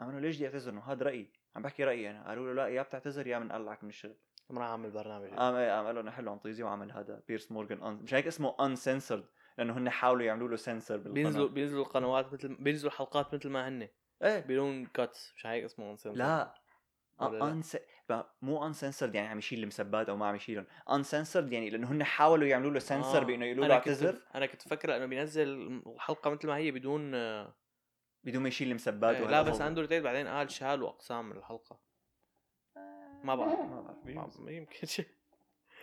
قام له ليش بدي أعتذر؟ إنه هذا رأيي. عم بحكي رأيي أنا. قالوا له لا يا بتعتذر يا بنقلعك من الشغل راح اعمل برنامج. قام قام قال له نحله عن طيزي وعمل هذا. بيرس مورجان أن... مش هيك اسمه uncensored لأنه هن حاولوا يعملوا له سنسر بالقناة. بينزلوا بينزلوا القنوات مثل بينزلوا الحلقات مثل ما هن. إيه. بدون cuts مش هيك اسمه uncensored. لا؟ un... مو uncensored يعني عم يشيل المسبات أو ما عم يشيلهم. uncensored يعني لأنه هن حاولوا يعملوا له سنسر آه. بإنه يقولوا له اعتذر. أنا كنت فكرة إنه بينزل الحلقة مثل ما هي بدون آه، بدون ما يشيل المسبات لا وهالقصص. بس اندرو تيت بعدين قال شالوا أقسام من الحلقة ما بعرف ما بعرف يمكن شيء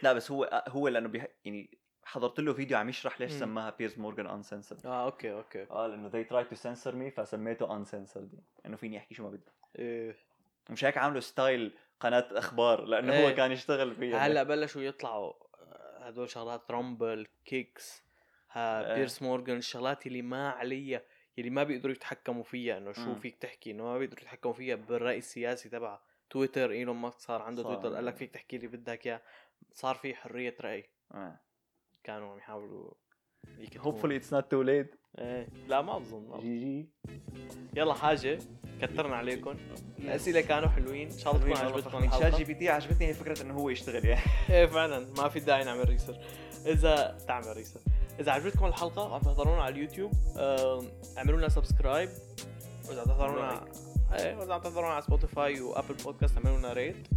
لا بس هو هو لأنه بيح... يعني حضرت له فيديو عم يشرح ليش. سماها بيرس مورجان uncensored آه okay okay قال انه they tried to censor me فسميته يعني إنه فيني أحكي شو ما بدي إيه. مش هيك عامله style قناة أخبار لأنه إيه. هو كان يشتغل فيها هلأ بلشوا يطلعوا آه، هدول شغلات Rumble Kick ها إيه. بيرس مورجان الشغلات اللي ما عليها اللي ما بيقدروا يتحكموا فيها إنه شو. فيك تحكي؟ إنه ما بيقدروا يتحكموا فيها بالرأي السياسي تبعها تويتر إيلون ماسك صار عنده صار. تويتر قال لك فيك تحكي اللي بدك إياه. صار في حرية رأي. آه. كانوا عم يحاولوا it's not too late. إيه. لا ما بظن. GG. يلا حاجة. كترنا عليكم. الأسئلة كانوا حلوين. إن شاء الله تكون عجبتكم. من شات الحلقة GPT عجبتني هي فكرة إنه هو يشتغل يعني. إيه فعلا. ما في داعي نعمل research إذا تعمل research إذا عجبتكم الحلقة وعم تحضرونا على اليوتيوب. اعملوا لنا subscribe وإذا عم تحضرونا إيه وإذا عم تحضرونا على Spotify و Apple Podcast اعملوا لنا rate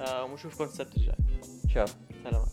ونشوفكم السبت الجاي. شاو سلامات.